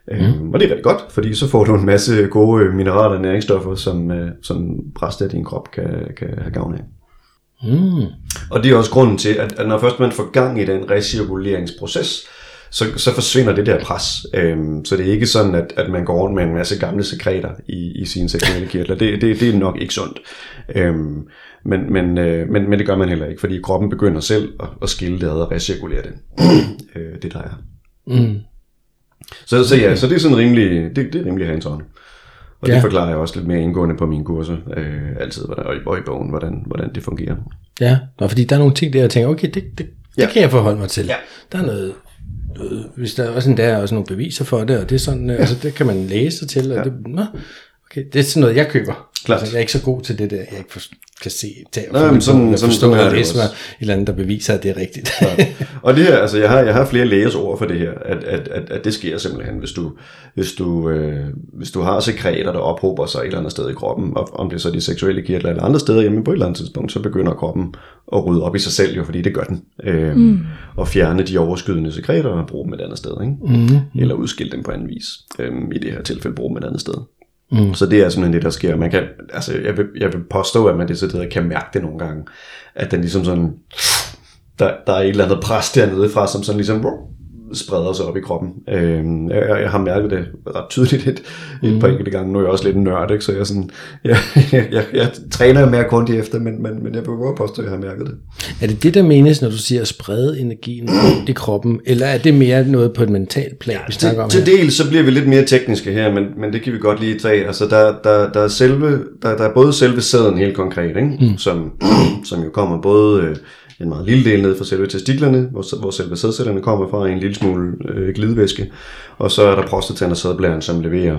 Mm. Øhm, og det er rigtig godt, fordi så får du en masse gode øh, mineraler og næringsstoffer, som, øh, som resten af din krop kan, kan have gavn af. Mm. Og det er også grunden til, at, at når først man får gang i den recirkuleringsproces, så, så forsvinder det der pres. Øhm, så det er ikke sådan, at, at man går rundt med en masse gamle sekreter i, i sine seksuelle kirtler. Det, det, det er nok ikke sundt. Øhm, men, men, øh, men, men det gør man heller ikke, fordi kroppen begynder selv at, at skille det ad og recirkulere det. øh, det der er. Mm. Så, så ja, så det er sådan rimelig, det, det er rimelig hands-on. Og ja. Det forklarer jeg også lidt mere indgående på mine kurser, øh, altid, hvordan, og, i, og i bogen, hvordan, hvordan det fungerer. Ja, Nå, fordi der er nogle ting der, jeg tænker, okay, det, det, det Ja. kan jeg forholde mig til. Ja. Der er noget, hvis der er også, en, der er også nogle beviser for det, og det er sådan, ja. altså det kan man læse til, og det, nå, okay, det er sådan noget, jeg køber. Klart. Altså, jeg er ikke så god til det der, jeg ikke kan se, tage Nej, men sådan- sådan- forstå, sådan at det læse mig også. et eller andet, der beviser, at det er rigtigt. Og det her, altså jeg har, jeg har flere lægers ord for det her, at, at, at, at det sker simpelthen, hvis du, hvis du, øh, hvis du har sekreter, der ophober sig et eller andet sted i kroppen, og om det er så de seksuelle kirtler eller andre steder, jamen på et eller andet tidspunkt, så begynder kroppen at rydde op i sig selv jo, fordi det gør den. Øh, mm. Og fjerne de overskydende sekreter og bruge dem et andet sted, ikke? Mm. Eller udskille dem på anden vis. Øh, I det her tilfælde bruge dem et andet sted. Mm. Så det er simpelthen det, der sker. Man kan, altså, jeg, vil, jeg vil påstå, at man decideret kan mærke det nogle gange. At den ligesom sådan, der, der er et eller andet pres dernede fra, som sådan ligesom spreder sig op i kroppen. Øh, jeg, jeg har mærket det ret tydeligt et, et par enkelte gange. Nu er jeg også lidt en nørd, ikke? så jeg, sådan, jeg, jeg, jeg, jeg træner mere grundigt efter, men, men, men jeg vil godt påstå, at jeg har mærket det. Er det det, der menes, når du siger at sprede energien rundt i kroppen, eller er det mere noget på et mentalt plan, vi snakker om Til her? del så bliver vi lidt mere tekniske her, men, men det kan vi godt lige tage. Altså der, der, der, er, selve, der, der er både selve sæden helt konkret, ikke? Mm. Som, som jo kommer både øh, en meget lille del ned fra selve testiklerne, hvor, hvor selve sædcellerne kommer fra, en lille smule øh, glidvæske, og så er der prostataen og sædblæren, som leverer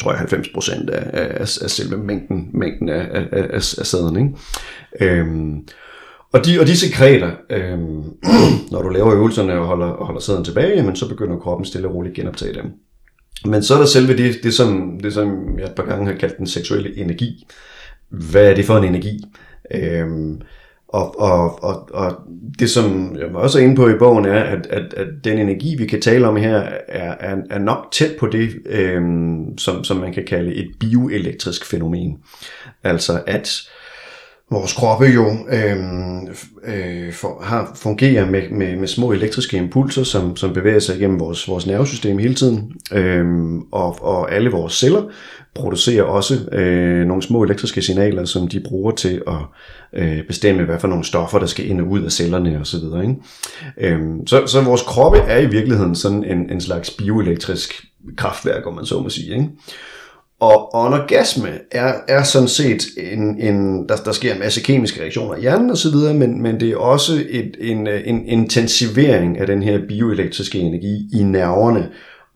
tror jeg 90 procent af, af, af, af selve mængden, mængden af, af, af, af sæden. Ikke? Øhm, og, de, og de sekreter, øhm, når du laver øvelserne og holder, og holder sæden tilbage, jamen, så begynder kroppen stille og roligt at genoptage dem. Men så er der selve det, det, som, det, som jeg et par gange har kaldt den seksuelle energi. Hvad er det for en energi? Øhm, og, og, og, og det, som jeg også er inde på i bogen, er, at, at, at den energi, vi kan tale om her, er, er, er nok tæt på det, øhm, som, som man kan kalde et bioelektrisk fænomen. Altså at vores kroppe jo øhm, øh, for, har, fungerer med, med, med små elektriske impulser, som, som bevæger sig igennem vores, vores nervesystem hele tiden. Øhm, og, og alle vores celler producerer også øh, nogle små elektriske signaler, som de bruger til at øh, bestemme, hvad for nogle stoffer, der skal ind og ud af cellerne osv. Ikke? Øhm, så, så vores kroppe er i virkeligheden sådan en, en slags bioelektrisk kraftværk, om man så må sige. Ikke? Og, og en orgasme er, er sådan set en, en der, der sker en masse kemiske reaktioner i hjernen osv., men, men det er også et, en, en intensivering af den her bioelektriske energi i nerverne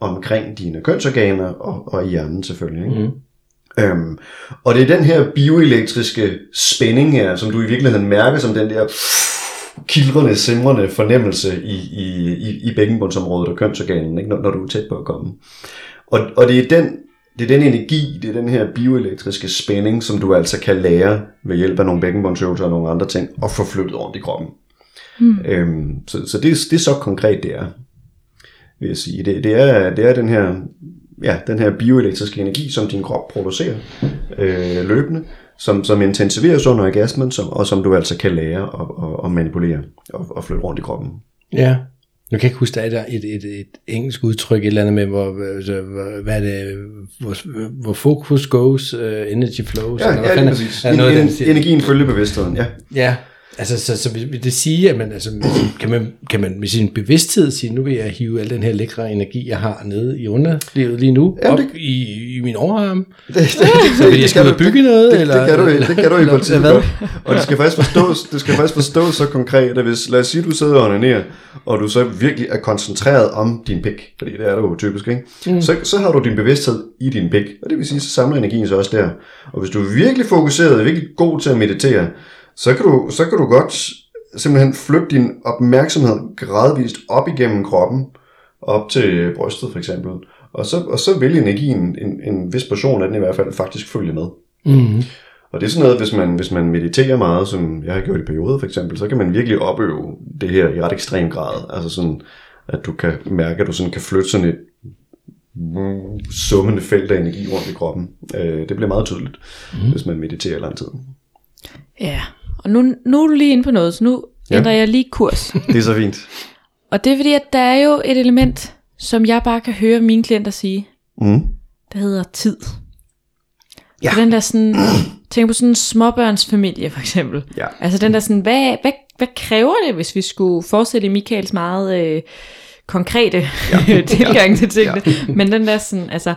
omkring dine kønsorganer og, og i hjernen selvfølgelig. Ikke? Mm. Øhm, og det er den her bioelektriske spænding her, som du i virkeligheden mærker som den der kildrende, simrende fornemmelse i, i, i, i bækkenbundsområdet og kønsorganen, ikke? Når, når du er tæt på at komme. Og, og det er den det er den energi, det er den her bioelektriske spænding, som du altså kan lære ved hjælp af nogle bækkenbundsøvelser og nogle andre ting, og få flyttet rundt i kroppen. Mm. Øhm, så så det, det er så konkret, det er, vil jeg sige. Det, det, er, det er den her, ja, den her bioelektriske energi, som din krop producerer øh, løbende, som, som intensiveres under orgasmen, som, og som du altså kan lære at, at, at manipulere og, og flytte rundt i kroppen. Ja. Nu kan jeg ikke huske, der er et, et, et engelsk udtryk, et eller andet med, hvor, altså, hvor, hvad det, hvor, hvor focus goes, uh, energy flows. Ja, eller hvad ja fanden det er- er noget En, den energien følger bevidstheden, ja. Ja, altså så, så vil det sige, at man, altså, kan, man, kan man med sin bevidsthed sige, nu vil jeg hive al den her lækre energi, jeg har nede i underlivet lige nu, Jamen, op det- i, i min overarm. Det, det, Så vil jeg og bygge noget? det, eller, det, kan du, det kan du i eller- princippet godt. Og det skal faktisk forstås, det skal faktisk forstås så konkret, at hvis, lad os sige, du sidder og onanerer, og du så virkelig er koncentreret om din pik, fordi det er du jo typisk, ikke? Mm. Så, så har du din bevidsthed i din pik, og det vil sige, så samler energien sig også der. Og hvis du er virkelig fokuseret virkelig god til at meditere, så kan du, så kan du godt simpelthen flytte din opmærksomhed gradvist op igennem kroppen, op til brystet for eksempel, og så, og så vil energien, en, en vis portion af den i hvert fald, faktisk følge med. Mm. Og det er sådan noget, hvis man, hvis man mediterer meget, som jeg har gjort i perioder for eksempel, så kan man virkelig opøve det her i ret ekstrem grad. Altså sådan, at du kan mærke, at du sådan kan flytte sådan et summende felt af energi rundt i kroppen. Øh, det bliver meget tydeligt, mm. hvis man mediterer lang tid. Ja, og nu, nu er du lige inde på noget, så nu Ja. ja. ændrer jeg lige kurs. Det er så fint. og det er fordi, at der er jo et element, som jeg bare kan høre mine klienter sige, Mm. der hedder tid. Ja. Så den der sådan, tænk på sådan en småbørnsfamilie for eksempel. Ja. Altså den der sådan, hvad, hvad, hvad kræver det, hvis vi skulle fortsætte Michaels meget øh, konkrete ja. tilgang til tingene. Ja. Men den der sådan, altså,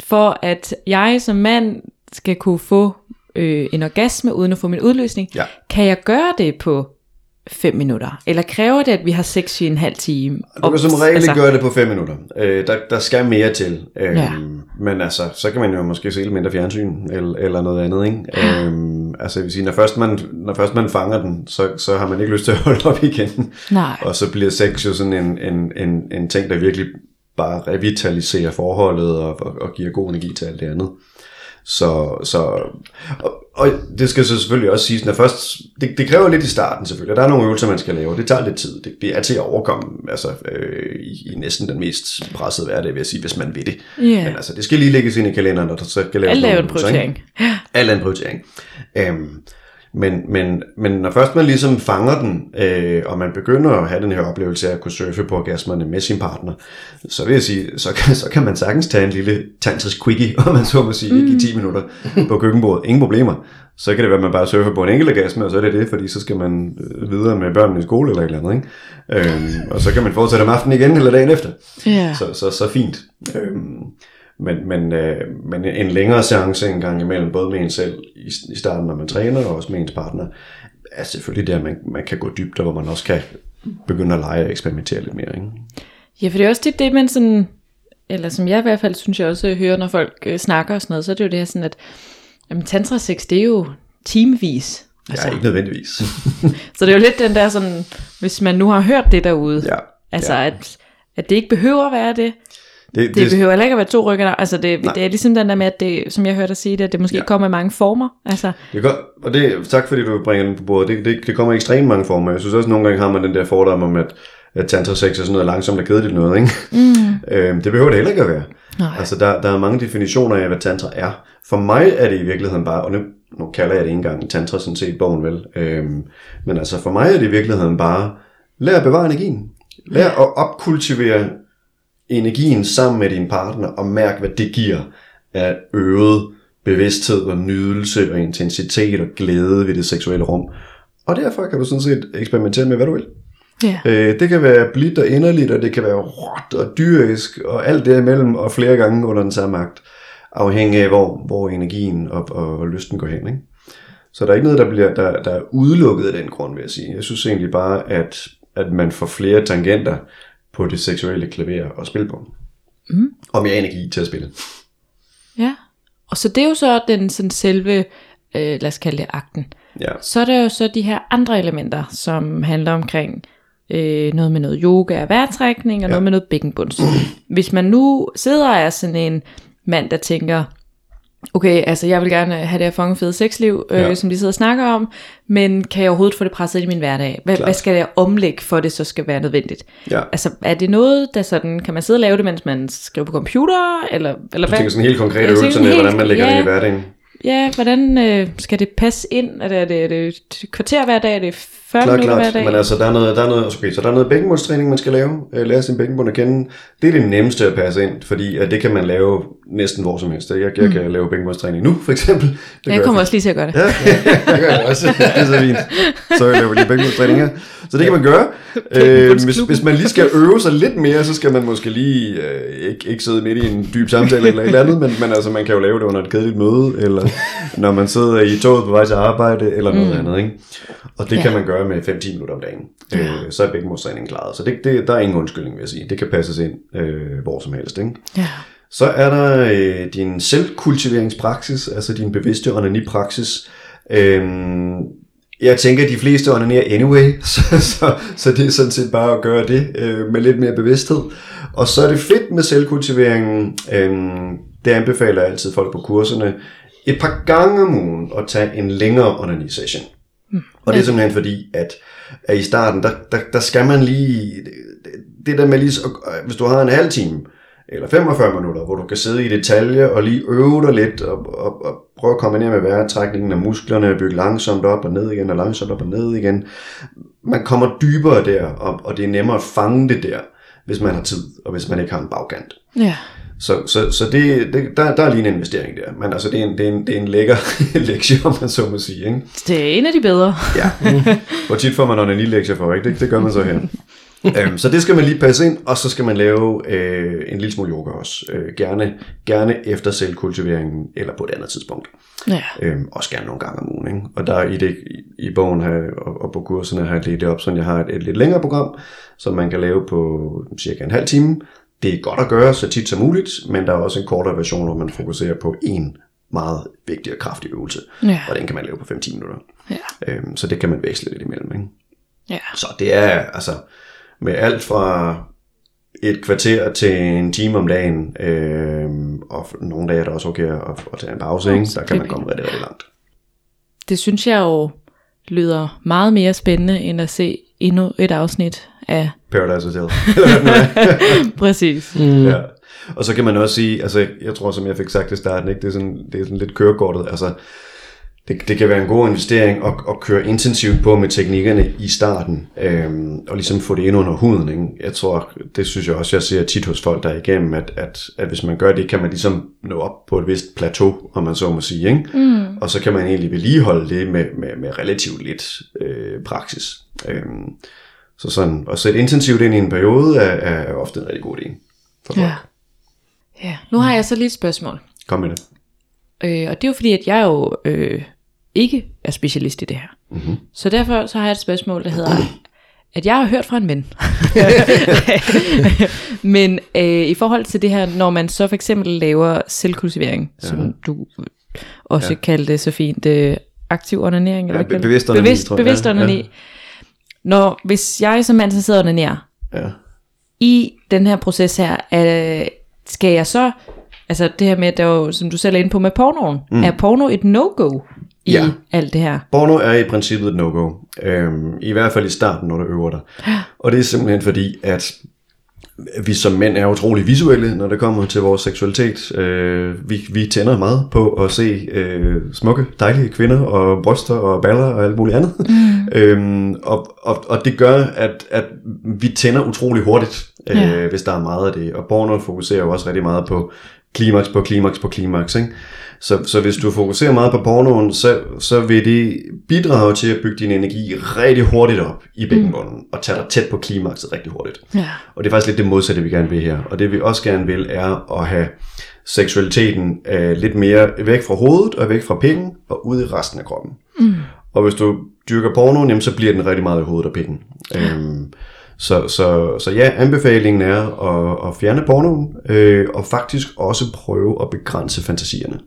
for at jeg som mand skal kunne få øh, en orgasme uden at få min udløsning, Ja. kan jeg gøre det på fem minutter? Eller kræver det, at vi har sex i en halv time? Du kan som regel altså, gøre det på 5 minutter. Øh, der, der skal mere til. Øhm, Ja. Men altså, så kan man jo måske se lidt mindre fjernsyn, eller, eller noget andet. Ikke? Øhm, altså, jeg vil sige, når først, man, når først man fanger den, så, så har man ikke lyst til at holde op igen. Nej. Og så bliver sex jo sådan en, en, en, en ting, der virkelig bare revitaliserer forholdet og, og, og giver god energi til alt det andet. Så, så og, og det skal så selvfølgelig også siges, når først, det, det kræver lidt i starten selvfølgelig, der er nogle øvelser, man skal lave, det tager lidt tid, det, det er til at overkomme, altså øh, i, i næsten den mest pressede hverdag, vil jeg sige, hvis man vil det. Ja. Men altså, det skal lige lægges ind i kalenderen, og der skal laves Alt er en prioritering. Alt er en prioritering. Øhm, Men, men, men når først man ligesom fanger den, øh, og man begynder at have den her oplevelse af at kunne surfe på orgasmerne med sin partner, så vil jeg sige, så kan, så kan man sagtens tage en lille tantrisk quickie, om man så må sige, mm. i 10 minutter på køkkenbordet. Ingen problemer. Så kan det være, at man bare surfer på en enkelt orgasme, og så er det det, fordi så skal man øh, videre med børnene i skole eller et eller andet. Ikke? Øhm, og så kan man fortsætte om aftenen igen eller dagen efter. Ja. Så, så, så fint. Øhm, men, men, øh, men en længere seance en gang imellem, både med en selv i, i starten, når man træner, og også med ens partner, er selvfølgelig der, man, man kan gå dybt, og hvor man også kan begynde at lege og eksperimentere lidt mere. Ikke? Ja, for det er også tit det, man sådan, eller som jeg i hvert fald synes, jeg også hører, når folk øh, snakker og sådan noget, så er det jo det her sådan, at jamen, tantra sex, det er jo timevis. Altså, ja, ikke nødvendigvis. Så det er jo lidt den der sådan, hvis man nu har hørt det derude, ja, altså ja. at, at det ikke behøver at være det, det, det, behøver heller ikke at være to rykker. Altså det, det er ligesom den der med, at det, som jeg hørte dig sige det, at det måske Ja. kommer i mange former. Altså, Det godt, og det, tak fordi du bringer den på bordet. Det, det, det kommer i ekstremt mange former. Jeg synes også, at nogle gange har man den der fordom om, at, at tantra sex er sådan noget langsomt og kedeligt noget. Ikke? Mm. øhm, det behøver det heller ikke at være. Nej. Altså, der, der er mange definitioner af, hvad tantra er. For mig er det i virkeligheden bare, og nu, nu kalder jeg det ikke engang tantra, sådan set bogen vel. Øhm, men altså, for mig er det i virkeligheden bare, lær at bevare energien. Lær at opkultivere energien sammen med din partner, og mærk, hvad det giver af øget bevidsthed og nydelse og intensitet og glæde ved det seksuelle rum. Og derfor kan du sådan set eksperimentere med, hvad du vil. ja. Øh, det kan være blidt og inderligt, og det kan være råt og dyrisk, og alt det imellem, og flere gange under den samme akt, afhængig af, hvor, hvor energien og, og, og lysten går hen. Ikke? Så der er ikke noget, der, bliver, der, der er udelukket af den grund, vil jeg sige. Jeg synes egentlig bare, at, at man får flere tangenter på det seksuelle klaver og spille på. Mm. Og mere energi til at spille. ja. Og så det er jo så den sådan selve, øh, lad os kalde det akten. Ja. Så er der jo så de her andre elementer, som handler omkring øh, noget med noget yoga og vejrtrækning, og ja. noget med noget bækkenbunds. Hvis man nu sidder og er sådan en mand, der tænker, okay, altså jeg vil gerne have det her fucking fede sexliv, øh, Ja. som de sidder og snakker om, men kan jeg overhovedet få det presset ind i min hverdag? Hvad, Klart. hvad skal jeg omlægge, for det så skal være nødvendigt? Ja. Altså, er det noget, der sådan, kan man sidde og lave det, mens man skriver på computer, eller, eller Du tænker sådan helt med, helt- hvordan man lægger ja. det i hverdagen. Ja, hvordan øh, skal det passe ind? Er det, er det, er det et kvarter hver dag? Er det 40 Klart, minutter hver klart. dag? Men altså, der er noget, der er noget, okay, så der er noget bækkenbundstræning, man skal lave. Øh, lære sin bækkenbund at kende. Det er det nemmeste at passe ind, fordi at det kan man lave næsten hvor som helst. Jeg, jeg kan lave bækkenbundstræning nu, for eksempel. Det jeg kommer også lige til at gøre det. Ja, det gør jeg også. det er så fint. Så jeg laver lige bækkenbundstræning her. Så det kan man gøre. Øh, hvis, hvis man lige skal øve sig lidt mere, så skal man måske lige øh, ikke, ikke sidde midt i en dyb samtale eller et eller andet, men, men altså, man kan jo lave det under et kedeligt møde, eller når man sidder i toget på vej til arbejde, eller noget mm. andet. Ikke? Og det ja. kan man gøre med 5-10 minutter om dagen. Øh, så er bækkenbundstræningen klaret. Så det, det, der er ingen undskyldning, vil jeg sige. Det kan passes ind øh, hvor som helst. Ikke? Ja. Så er der øh, din selvkultiveringspraksis, altså din bevidste onanipraksis. Øhm, jeg tænker, at de fleste onanerer anyway, så, så, så det er sådan set bare at gøre det øh, med lidt mere bevidsthed. Og så er det fedt med selvkultiveringen. Øhm, det anbefaler jeg altid folk på kurserne. Et par gange om ugen at tage en længere onani-session. Og det er simpelthen fordi, at, at i starten, der, der, der skal man lige, det, der med lige, så- hvis du har en halv time, eller 45 minutter, hvor du kan sidde i detaljer og lige øve dig lidt, og, og, og prøve at kombinere med vejrtrækningen af musklerne, bygge langsomt op og ned igen, og langsomt op og ned igen. Man kommer dybere der, og, og det er nemmere at fange det der, hvis man har tid, og hvis man ikke har en bagkant. ja. Så, så, så det, det, der, der er lige en investering der. Men altså, det er en, det er en, det er en lækker lektie, om man så må sige. Ikke? Det er en af de bedre. Ja. Hvor tit får man onani lektier for, ikke? Det, det gør man så her. Øhm, så det skal man lige passe ind, og så skal man lave øh, en lille smule yoga også. Øh, gerne, gerne efter selvkultiveringen, eller på et andet tidspunkt. Ja. Øhm, også gerne nogle gange om ugen. Ikke? Og der i, det, i, bogen her, og, og på kurserne har jeg lidt det op, så jeg har et, et lidt længere program, som man kan lave på cirka en halv time. Det er godt at gøre så tit som muligt, men der er også en kortere version, hvor man fokuserer på en meget vigtig og kraftig øvelse. Ja. Og den kan man lave på 5-10 minutter. Ja. Øhm, så det kan man veksle lidt imellem. Ikke? Ja. Så det er altså med alt fra et kvarter til en time om dagen, øhm, og nogle dage er det også okay at, at tage en pause, ikke? der kan man komme rigtig, rigtig langt. Det synes jeg jo lyder meget mere spændende, end at se endnu et afsnit af Paradise Hotel. præcis. mm. ja. Og så kan man også sige, altså jeg tror, som jeg fik sagt i starten, ikke? Det, er sådan, det er sådan lidt kørekortet, altså det, det kan være en god investering at, at køre intensivt på med teknikkerne i starten, øhm, og ligesom få det ind under huden. Ikke? Jeg tror, det synes jeg også, jeg ser tit hos folk, der er igennem, at, at, at hvis man gør det, kan man ligesom nå op på et vist plateau, om man så må sige. Ikke? Mm. Og så kan man egentlig vedligeholde det med, med, med relativt lidt øh, praksis. Øhm, så sådan, at sætte intensivt ind i en periode er, er ofte en rigtig god idé for folk. Ja. ja. Nu har jeg så lige et spørgsmål. Kom med det. Øh, og det er jo fordi, at jeg jo øh, ikke er specialist i det her. Mm-hmm. Så derfor så har jeg et spørgsmål, der hedder, at jeg har hørt fra en ven. Men øh, i forhold til det her, når man så for eksempel laver selvkultivering, ja. som du også ja. kaldte så fint øh, aktiv onanering, eller Ja, du? bevidst onani, bevidst, tror jeg. bevidst Ja, onani. ja. Når, hvis jeg som mand så sidder og onanerer, Ja. i den her proces her, øh, skal jeg så, altså det her med, at der er jo, som du selv er inde på med pornoen, mm. er porno et no-go i Ja. alt det her? Porno er i princippet et no-go. Øhm, I hvert fald i starten, når du øver dig. Og det er simpelthen fordi, at vi som mænd er utrolig visuelle, når det kommer til vores seksualitet. Øh, vi, vi tænder meget på at se øh, smukke, dejlige kvinder og bryster og baller og alt muligt andet. Mm. Øhm, og, og, og det gør, at, at vi tænder utrolig hurtigt, øh, Ja. hvis der er meget af det. Og porno fokuserer jo også rigtig meget på klimaks på klimaks på klimaks. Ikke? Så, så hvis du fokuserer meget på pornoen, så, så vil det bidrage til at bygge din energi rigtig hurtigt op i bækkenbunden, mm. og tage dig tæt på klimakset rigtig hurtigt. Ja. Og det er faktisk lidt det modsatte, vi gerne vil her. Og det vi også gerne vil, er at have seksualiteten øh, lidt mere væk fra hovedet og væk fra pikken og ud i resten af kroppen. Mm. Og hvis du dyrker pornoen, jamen, så bliver den rigtig meget i hovedet og pikken. Øhm, så, så, så ja, anbefalingen er at, at fjerne pornoen, øh, og faktisk også prøve at begrænse fantasierne.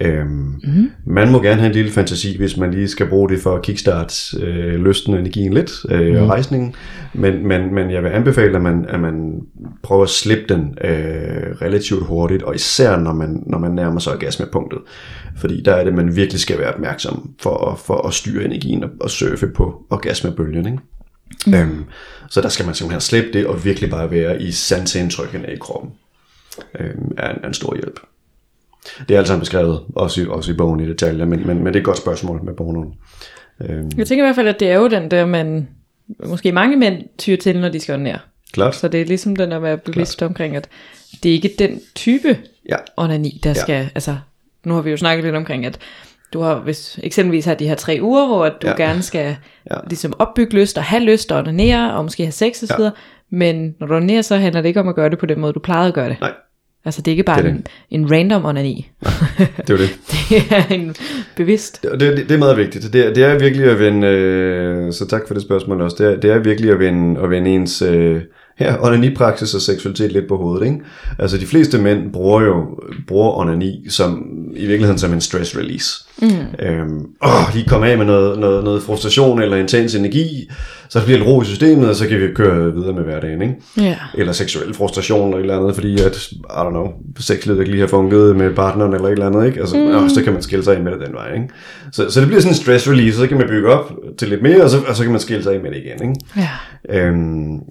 Øhm, mm. Man må gerne have en lille fantasi, hvis man lige skal bruge det for at kickstarte øh, lysten og energien lidt, øh, mm. og rejsningen. Men, men, men jeg vil anbefale, at man, at man prøver at slippe den øh, relativt hurtigt, og især når man, når man nærmer sig orgasmepunktet. Fordi der er det, man virkelig skal være opmærksom for, at- for at styre energien og, og surfe på orgasmebølgen. Ikke? Mm. Øhm, så der skal man simpelthen slippe det, og virkelig bare være i sanseindtrykkene i kroppen. Øhm, er, en, er en stor hjælp. Det er alt sammen beskrevet, også i, også i bogen i detaljer, men, men, men det er et godt spørgsmål med pornoen. Øhm, Jeg tænker i hvert fald, at det er jo den der, man måske mange mænd tyr til, når de skal onanere. klart. Så det er ligesom den at være bevidst omkring, at det er ikke den type Ja, onani, der skal, altså, nu har vi jo snakket lidt omkring, at du har, hvis eksempelvis har de her tre uger, hvor du Ja. gerne skal Ja. ligesom opbygge lyst og have lyst og onanere, og måske have sex og så Ja. men når du onanerer, så handler det ikke om at gøre det på den måde, du plejede at gøre det. nej, Altså det er ikke bare Det er en, en random onani. det er det. det er en bevidst. Det, det, det er meget vigtigt. Det er, det er virkelig at vende, øh, så tak for det spørgsmål også, det er, det er virkelig at vende, at vende ens øh, her, onani-praksis og seksualitet lidt på hovedet. Ikke? Altså de fleste mænd bruger jo bruger onani som, i virkeligheden som en stress release. Mm. Øhm, åh, lige komme af med noget, noget, noget frustration eller intens energi, så der bliver lidt ro i systemet, og så kan vi køre videre med hverdagen. Ikke? Ja. eller seksuel frustration eller et eller andet, fordi at, I don't know, sexlivet ikke lige har fungeret med partneren eller et eller andet, ikke? Altså, mm. åh, så kan man skille sig af med det den vej, ikke? Så, så det bliver sådan en stress release, så kan man bygge op til lidt mere, og så, og så kan man skille sig af med det igen, ikke? Ja. Øhm, en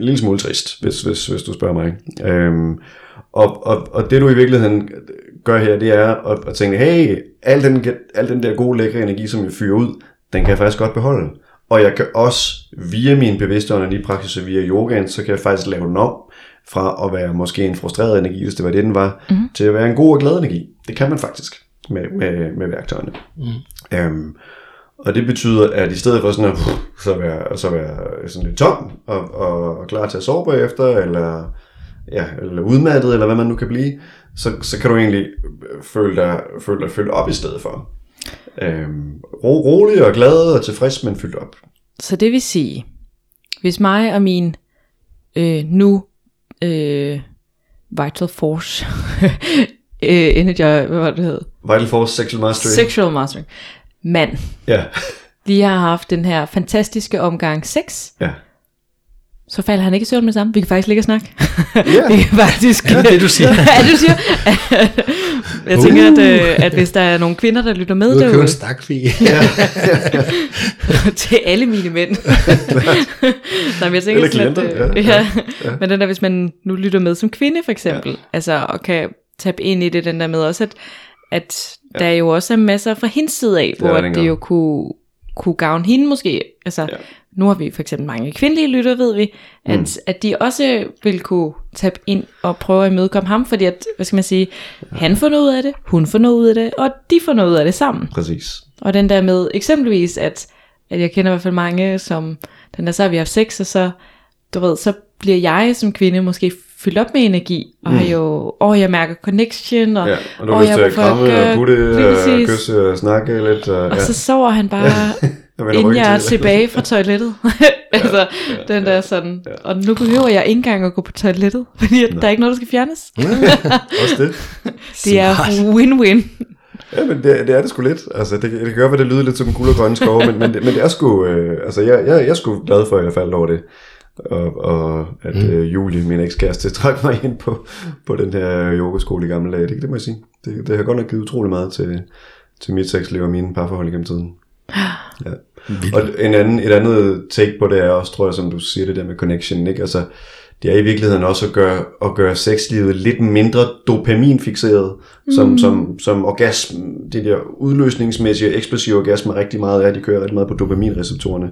lille smule trist, hvis, hvis, hvis du spørger mig. Øhm, og, og, og det du i virkeligheden gør her, det er at, at tænke, hey, al den, al den der gode, lækre energi, som jeg fyrer ud, den kan jeg faktisk godt beholde. Og jeg kan også via min bevidste onani-praksis og via yogaen, så kan jeg faktisk lave den om fra at være måske en frustreret energi, hvis det var det, den var, mm. til at være en god og glad energi. Det kan man faktisk med, med, med værktøjerne. Mm. Øhm, og det betyder, at i stedet for sådan at så være, så være sådan lidt tom og, og, og klar til at sove bagefter, eller, ja, eller udmattet, eller hvad man nu kan blive, så, så kan du egentlig føle dig, føle dig fyldt op i stedet for. Øhm, ro, rolig og glad og tilfreds, men fyldt op. Så det vil sige, hvis mig og min øh, nu øh, Vital Force øh, Energy, hvad var det, hed? Vital Force Sexual Mastery. Sexual Mastering. Mand, ja, lige har haft den her fantastiske omgang sex, ja. Så falder han ikke i søvn med det samme. Vi kan faktisk ligge og snakke. Ja. vi kan faktisk... Er det det, du siger? ja, det du siger. Jeg tænker, at, øh, at hvis der er nogle kvinder, der lytter med Du har købt en stakfi. til alle mine mænd. Nej, men jeg tænker Eller sådan, at, klienter, øh, ja, ja, ja. Men den der, hvis man nu lytter med som kvinde for eksempel, ja. altså, og kan tabe ind i det, den der med også, at, at ja. der jo også er masser fra hendes side af, Det hvor det gør. jo kunne, kunne gavne hende måske. Altså, ja. Ja. nu har vi for eksempel mange kvindelige lytter, ved vi, at, mm. at de også vil kunne tabe ind og prøve at imødekomme ham, fordi at, hvad skal man sige, han får noget ud af det, hun får noget ud af det, og de får noget ud af det sammen. Præcis. Og den der med eksempelvis, at, at jeg kender i hvert fald mange, som den der, så har vi haft sex, og så, du ved, så bliver jeg som kvinde måske fyldt op med energi, og har jo, åh, jeg mærker connection, og, Mm. Ja, og du åh, jeg får kramme gøre- og putte og kysse og snakke lidt. Og, Og ja. så sover han bare, Jeg inden jeg er til. tilbage fra toilettet. altså, den der sådan, og nu behøver jeg ikke engang at gå på toilettet, fordi at der er ikke noget, der skal fjernes. Også det. Det er win-win. Ja, men det, det er det sgu lidt. Altså, det, det kan godt være, det lyder lidt som en guld og grønne skove, men, men, det, men det er sgu... Øh, altså, jeg, jeg, jeg er sgu glad for, at jeg faldt over det. Og, og at mm. øh, Julie, min ekskæreste, trak mig ind på, på den her yogaskole i gamle dage. Det, det må jeg sige. Det, det har godt nok givet utrolig meget til, til mit sexliv og mine parforhold gennem tiden. Ja. Og en anden, et andet take på det er også, tror jeg, som du siger, det der med connection, ikke? Altså, det er i virkeligheden også at gøre, at gøre sexlivet lidt mindre dopaminfixeret, som, mm. som, som orgasm, det der udløsningsmæssige og eksplosive orgasme rigtig meget er, de kører rigtig meget på dopaminreceptorerne,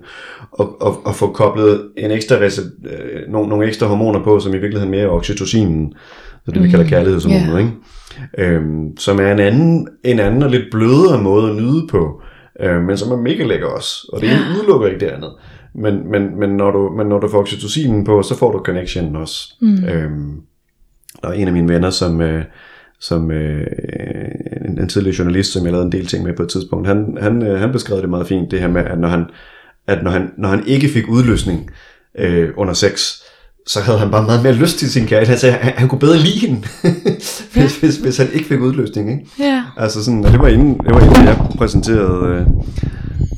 og, og, og få koblet en ekstra recept, øh, nogle, nogle ekstra hormoner på, som i virkeligheden mere er oxytocinen, så det vi kalder kærlighedshormoner, Ja. ikke? Øhm, som er en anden, en anden og lidt blødere måde at nyde på, øh, men som er mega lækker også. Og det ene udelukker ikke det andet. Men, men, men, når du, men når du får oxytocinen på, så får du connection også. Mm. Øhm, der er en af mine venner, som, øh, som øh, en, en tidligere journalist, som jeg lavede en del ting med på et tidspunkt, han, han, øh, han beskrev det meget fint, det her med, at når han, at når han, når han ikke fik udløsning øh, under sex, så havde han bare meget mere lyst til sin kæreste. Han sagde, han, han kunne bedre lide hende, hvis, ja. hvis, hvis han ikke fik udløsning. Ikke? Ja. Altså sådan, og det var inden, det var inden jeg præsenterede,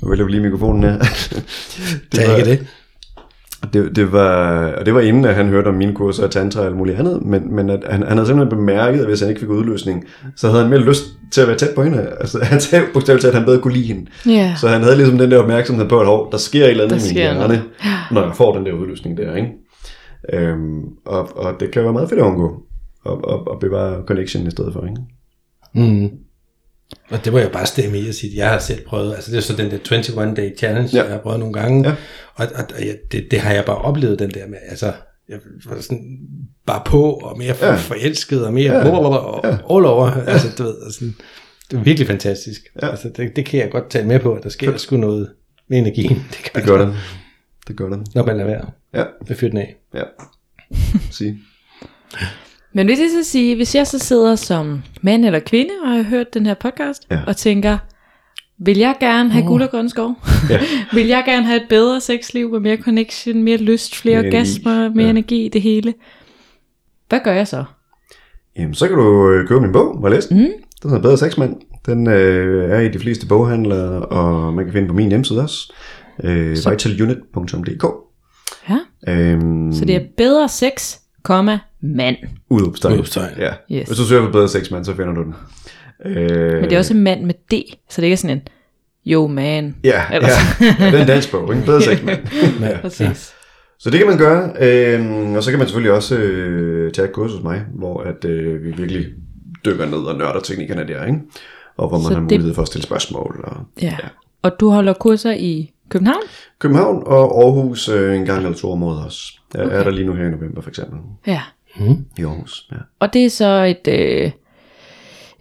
øh, jeg lige mikrofonen her. Det er ikke det. Det, det, var, og det var inden, at han hørte om mine kurser og tantra og alt muligt andet, men, men at han, han havde simpelthen bemærket, at hvis han ikke fik udløsning, så havde han mere lyst til at være tæt på hende. Altså, han sagde bogstaveligt talt, at han bedre kunne lide hende. Ja. Så han havde ligesom den der opmærksomhed på, at hov, der sker et eller andet i min hjerne, når jeg får den der udløsning der. Ikke? Øhm, og, og det kan være meget fedt at undgå, og, og, og bevare connection i stedet for. Ikke? Mm. Og det må jeg bare stemme i og sige, at jeg har selv prøvet, altså det er så den der 21 day challenge, Ja. jeg har prøvet nogle gange, Ja. og, og, og ja, det, det har jeg bare oplevet, den der med, altså, jeg var sådan bare på, og mere Ja. forelsket, og mere Ja. ja. og Ja. all over, altså du ved, sådan, det er virkelig fantastisk. Ja. Altså, det, det kan jeg godt tale med på, at der sker sgu noget med energien. Det, kan Det gør det. Det gør det. Når man lader være. Ja, Det fyrer den af. ja. Sige. Men vil det så sige, hvis jeg så sidder som mand eller kvinde og har hørt den her podcast, Ja. og tænker, vil jeg gerne have guld og grøn skov? Ja. vil jeg gerne have et bedre sexliv med mere connection, mere lyst, flere Mere energi. orgasmer, mere Ja. energi, det hele? Hvad gør jeg så? Jamen, så kan du øh, købe min bog og læse den. Mm. Den hedder Bedre Sexmand. Den øh, er i de fleste boghandlere, og man kan finde på min hjemmeside også. Øh, vitalunit.dk Ja. øhm, Så det er bedre sex, komma, mand. udopstegn. Udopstegn. Ja. Yes. Hvis du søger på Bedre Sexmand, så finder du den. Øh, Men det er også en mand med D, så det er ikke sådan en, yo man. Ja, Ellers. ja. ja, det er en dansk bog, ikke? Bedre Sexmand. Ja. Præcis. Så det kan man gøre, øh, og så kan man selvfølgelig også øh, tage et kursus hos mig, hvor at, øh, vi virkelig dykker ned og nørder teknikkerne der, ikke? og hvor man Så har det- mulighed for at stille spørgsmål. Og, Ja. Og du holder kurser i København? København og Aarhus øh, en gang eller to om året også. Jeg okay. er der lige nu her i november for eksempel, Ja. I Aarhus. Ja. Og det er så et, øh,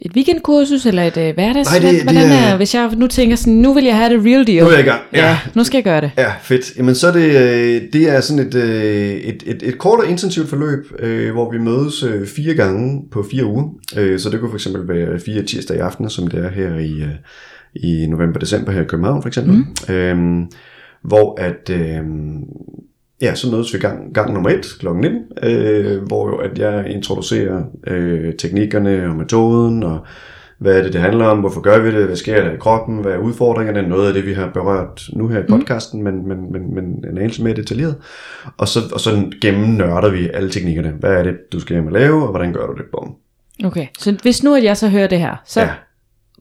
et weekendkursus, eller et øh, hverdags? Nej, det- det Hvordan er- er, hvis jeg nu tænker sådan, nu vil jeg have det real deal. Nu er jeg i gang. Ja. Ja, nu skal jeg gøre det. Ja, fedt. Jamen så er det, øh, det er sådan et, øh, et, et, et kort og intensivt forløb, øh, hvor vi mødes øh, fire gange på fire uger. Øh, Så det kunne for eksempel være fire tirsdag i aften, som det er her i, øh, i november-december her i København for eksempel. Mm. Øhm, hvor at, øh, ja, så mødes vi gang, gang nummer et kl. 19, øh, hvor jo at jeg introducerer øh, teknikkerne og metoden og hvad er det, det handler om, hvorfor gør vi det, hvad sker der i kroppen, hvad er udfordringerne, noget af det, vi har berørt nu her i podcasten, mm. men, men, men, men en anelse mere detaljeret. Og så, og så gennem nørder vi alle teknikkerne. Hvad er det, du skal hjem og lave, og hvordan gør du det? Bum. Okay, så hvis nu at jeg så hører det her, så Ja.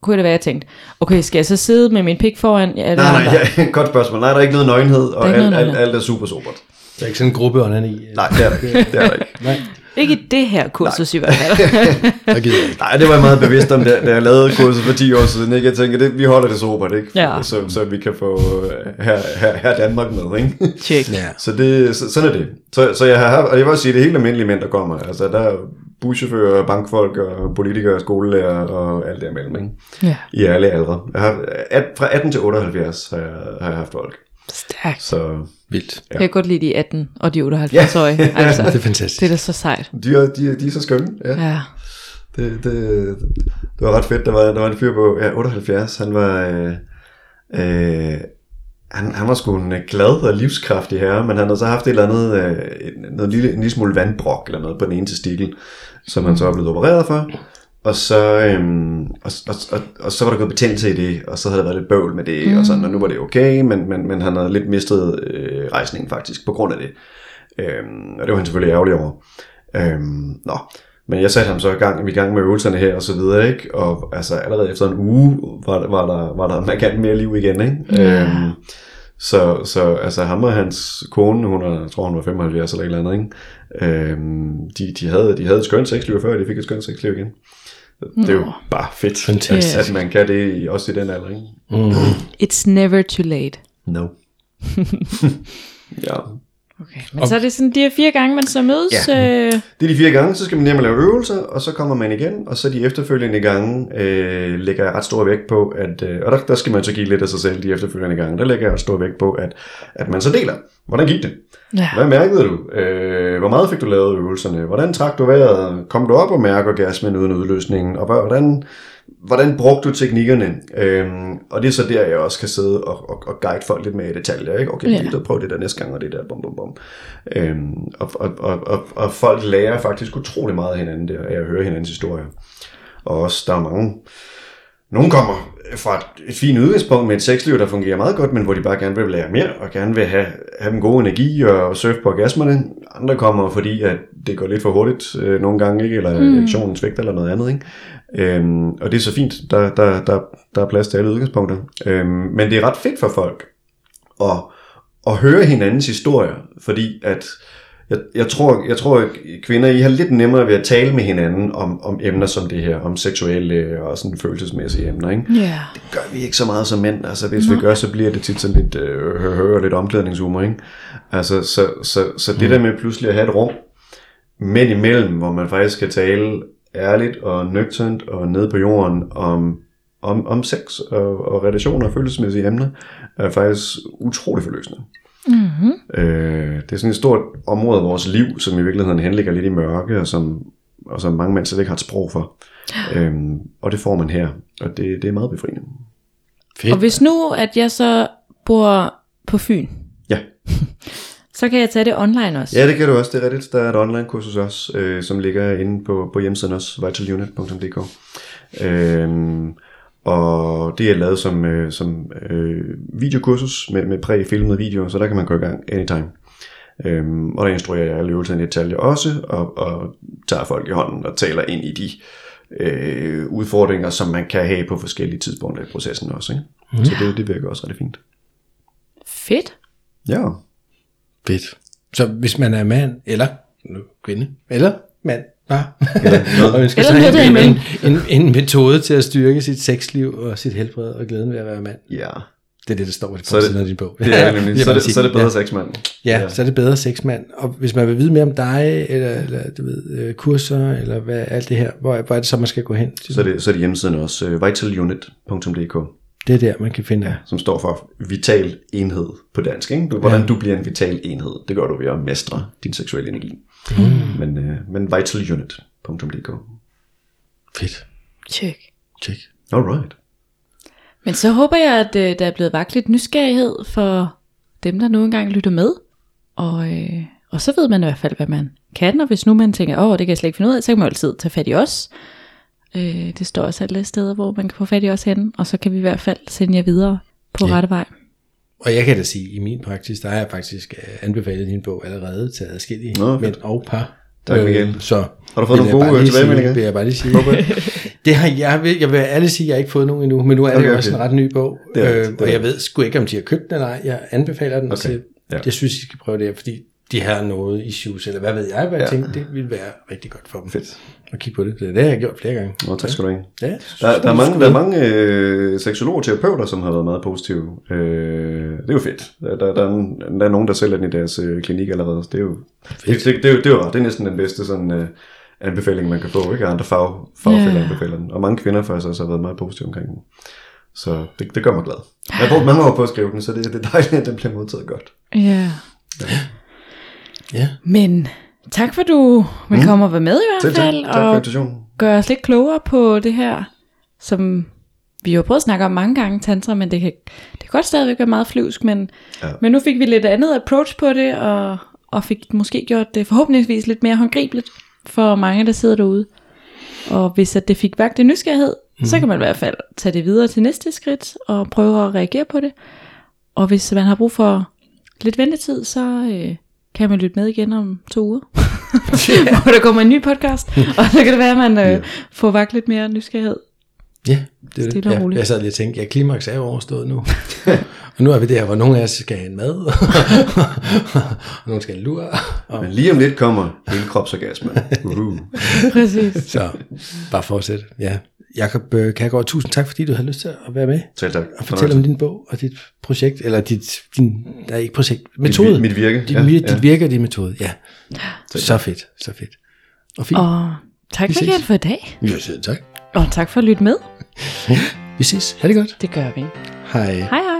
Kunne det være, jeg tænkte, okay, skal jeg så sidde med min pik foran? Ja, Nej, nej, ja, godt spørgsmål. Nej, der er ikke noget nøgenhed, og er alt, alt, alt er super supert. Der er ikke sådan en gruppe under i. Nej, det er der ikke. Det er der ikke. Nej. Ikke i det her kursus i hvert fald. Nej, det var jeg meget bevidst om, da, da jeg lavede kurset for 10 år siden. Ikke? Jeg tænker, det, vi holder det sobert, ikke? Ja. Så, så vi kan få øh, her, her, her Danmark med. Ikke? Tjek. Ja. Så det, så, sådan er det. Så, så jeg har og jeg vil også sige, det er helt almindelige mænd, der kommer. Altså, der er buschauffører, bankfolk og politikere, skolelærer og alt derimellem. Ikke? Ja, I alle aldre. Jeg har, at, fra 18 til 78 har jeg, har jeg haft folk. stærkt. Så Vildt. Jeg kan godt lide de 18 og de 78-årige. Altså, Det er fantastisk. det er da så sejt. de er, de, er, de er så skønne. Ja. Ja. Det, det, det var ret fedt. Der var, der var en fyr på ja, 78. Han var... Øh, øh, han, han var sgu en øh, glad og livskraftig herre, men han havde så haft et eller andet, øh, en- noget lille, en lille smule vandbrok eller noget på den ene testikel, som han så er blevet opereret for. Og så, øhm, og, og, og, og så var der gået betændelse i det, og så havde der været lidt bøvl med det, mm. og sådan, og nu var det okay, men, men, men han havde lidt mistet øh, rejsningen faktisk på grund af det. Øhm, og det var han selvfølgelig ærgerlig over. Øhm, nå, men jeg satte ham så i gang, vi i gang med øvelserne her og så videre, ikke? Og altså allerede efter en uge var, der- var der, var der markant mere liv igen, ikke? Ja. Øhm, så, så altså ham og hans kone, hun er, jeg tror hun var 75 eller et eller andet, ikke? Øhm, de, de, havde, de havde et skønt sexliv før, de fik et skønt sexliv igen. Det er jo bare fedt, Fantastisk. at, man kan det også i den alder, ikke? Mm. It's never too late. No. ja. Okay. Men så er det sådan de her fire gange, man så mødes. Ja. Øh, Det er de fire gange, så skal man hjem og lave øvelser, og så kommer man igen, og så de efterfølgende gange øh, lægger jeg ret stor vægt på, at, øh, og der, der skal man så give lidt af sig selv de efterfølgende gange, der lægger jeg ret stor vægt på, at, at man så deler. Hvordan gik det? ja. Hvad mærkede du? Øh, hvor meget fik du lavet øvelserne? Hvordan trak du vejret? Kom du op og mærke orgasmen uden udløsningen? Og hvordan, hvordan brugte du teknikkerne? Øhm, og det er så der, jeg også kan sidde og, og, og guide folk lidt mere i detaljer. Ikke? Okay, Ja. ja. prøv det der næste gang, og det der, bum, bum, bum. Øhm, og, og, og, og, og folk lærer faktisk utrolig meget af hinanden der, af at høre hinandens historier. Og også, der er mange, nogle kommer fra et, et fint udgangspunkt med et sexliv, der fungerer meget godt, men hvor de bare gerne vil lære mere, og gerne vil have, have den gode energi og surfe på orgasmerne. Andre kommer, fordi at det går lidt for hurtigt øh, nogle gange, ikke? eller mm. erektionen svigter eller noget andet. Ikke? Øhm, og det er så fint, der, der, der, der er plads til alle udgangspunkter. Øhm, men det er ret fedt for folk at, at høre hinandens historier, fordi at jeg, jeg, tror, jeg tror, at kvinder I har lidt nemmere ved at tale med hinanden om, om emner som det her, om seksuelle og sådan følelsesmæssige emner. Ikke? Ja. gør vi ikke så meget som mænd. Altså, hvis vi gør, så bliver det tit sådan lidt øh, hø- og lidt omklædningshumor, ikke? Altså, så, så, så det der med pludselig at have et rum mænd imellem, hvor man faktisk kan tale ærligt og nøgternt og ned på jorden om, om, om sex og, og relationer og følelsesmæssige emner, er faktisk utrolig forløsende. Mm-hmm. Øh, det er sådan et stort område af vores liv, som i virkeligheden henligger lidt i mørke, og som, og som mange slet ikke har et sprog for. Øhm, og det får man her, og det, det er meget befriende. Fedt. Og hvis nu, at jeg så bor på Fyn, Ja. så kan jeg tage det online også. Ja, det kan du også. Det er rigtigt. Der er et online kursus også, øh, som ligger inde på, på hjemmesiden også, vitalunit.dk. Øhm, og det er lavet som, øh, som øh, videokursus med, med præfilmede videoer, så der kan man gå i gang anytime. Øhm, og der instruerer jeg alle øvelserne i detaljer også, og, og tager folk i hånden og taler ind i de øh, udfordringer, som man kan have på forskellige tidspunkter i processen også. Ikke? Mm. Så det, det virker også rigtig fint. Fedt. Ja. Fedt. Så hvis man er mand, eller nu, kvinde, eller mand, ja. og ønsker Eller sig en, en, en, en metode til at styrke sit sexliv og sit helbred og glæden ved at være mand. Ja. Det er det, der står på forsiden af din bog. Det er nemlig. Så er det, så er det bedre Ja. sexmand. Ja, ja, så er det bedre sexmand. Og hvis man vil vide mere om dig, eller, eller du ved, øh, kurser, eller hvad, alt det her, hvor, hvor er det så, man skal gå hen? Så er det, så er det hjemmesiden også, uh, vitalunit.dk, Det er der, man kan finde. Ja. som står for vital enhed på dansk. Ikke? Hvordan ja. du bliver en vital enhed, det gør du ved at mestre din seksuelle energi. Mm. Men, uh, men vitalunit.dk. Fedt. Tjek. Check. Alright. Men så håber jeg, at øh, der er blevet vagt lidt nysgerrighed for dem, der nu engang lytter med. Og, øh, og så ved man i hvert fald, hvad man kan. Og hvis nu man tænker, åh, det kan jeg slet ikke finde ud af, så kan man altid tage fat i os. Øh, det står også alle steder, hvor man kan få fat i os henne. Og så kan vi i hvert fald sende jer videre på Ja. rette vej. Og jeg kan da sige, i min praksis, der har jeg faktisk øh, anbefalet din bog allerede til adskillige Nå, mænd og par. Tak, Michael. Øh, så Har du fået nogle jeg gode bare lige tilbagemeldinger? Vil jeg bare lige sige. det har jeg, vil- jeg vil ærligt sige, at jeg har ikke fået nogen endnu, men nu er det Okay, jo også okay. en ret ny bog. Det er øh, det er og jeg ved sgu ikke, om de har købt den eller ej. Jeg anbefaler den, og Okay, siger, ja. jeg synes, I skal prøve det her, fordi de har noget issues, eller hvad ved jeg, hvad jeg tænkte, det ville være rigtig godt for dem. Fedt. At kigge på det. Det, det har jeg gjort flere gange. Nå, tak skal du have. Ja, Der, der er mange, der er mange øh, seksologer og terapeuter, som har været meget positive. Øh, det er jo fedt. Der, der, der, er, der er nogen, der sælger den i deres øh, klinik allerede. Det er jo, det, det, det, er jo, det er. Det er næsten den bedste sådan, øh, anbefaling, man kan få. Ikke? Andre fag, fagfælder Ja. yeah. anbefaler den. Og mange kvinder faktisk også har været meget positive omkring den. Så det, det gør mig glad. Jeg har brugt mange år på at skrive den, så det, det er dejligt, at den bliver modtaget godt. Ja. Ja. Men tak for, du vil komme og være med i hvert tak. fald. Tak for og invitationen. gøre os lidt klogere på det her, som vi jo har prøvet at snakke om mange gange, tantra, men det kan, det kan godt stadigvæk være meget flyvsk, men. Ja. men nu fik vi lidt andet approach på det, og, og fik måske gjort det forhåbentligvis lidt mere håndgribeligt for mange, der sidder derude. Og hvis at det fik vagt en nysgerrighed, mm. så kan man i hvert fald tage det videre til næste skridt, og prøve at reagere på det. Og hvis man har brug for lidt ventetid, så øh, kan man lytte med igen om to uger. hvor der kommer en ny podcast, og så kan det være, at man øh, får vagt lidt mere nysgerrighed. Ja, det er det. Ja, jeg sad lige og tænkte, ja, klimaks er jo overstået nu. og nu er vi der, hvor nogle af os skal have en mad, og nogle skal have en lur. Og, Men lige om lidt kommer hele kropsorgasmen. Uh-huh. Præcis. så bare fortsæt. Ja. Jakob øh, Kærgaard, tusind tak, fordi du havde lyst til at være med Selv tak. og fortælle om din bog og dit projekt, eller dit, din, der er ikke projekt, metode. mit virke, Dit, ja, ja, ja. dit virke og din metode, ja. Så fedt, så fedt. Og fint. Og tak Vi for ses. igen for i dag. Ja, selv tak. Og tak for at lytte med. Vi ses. Ha' det godt. Det gør vi. Hej. Hej hej.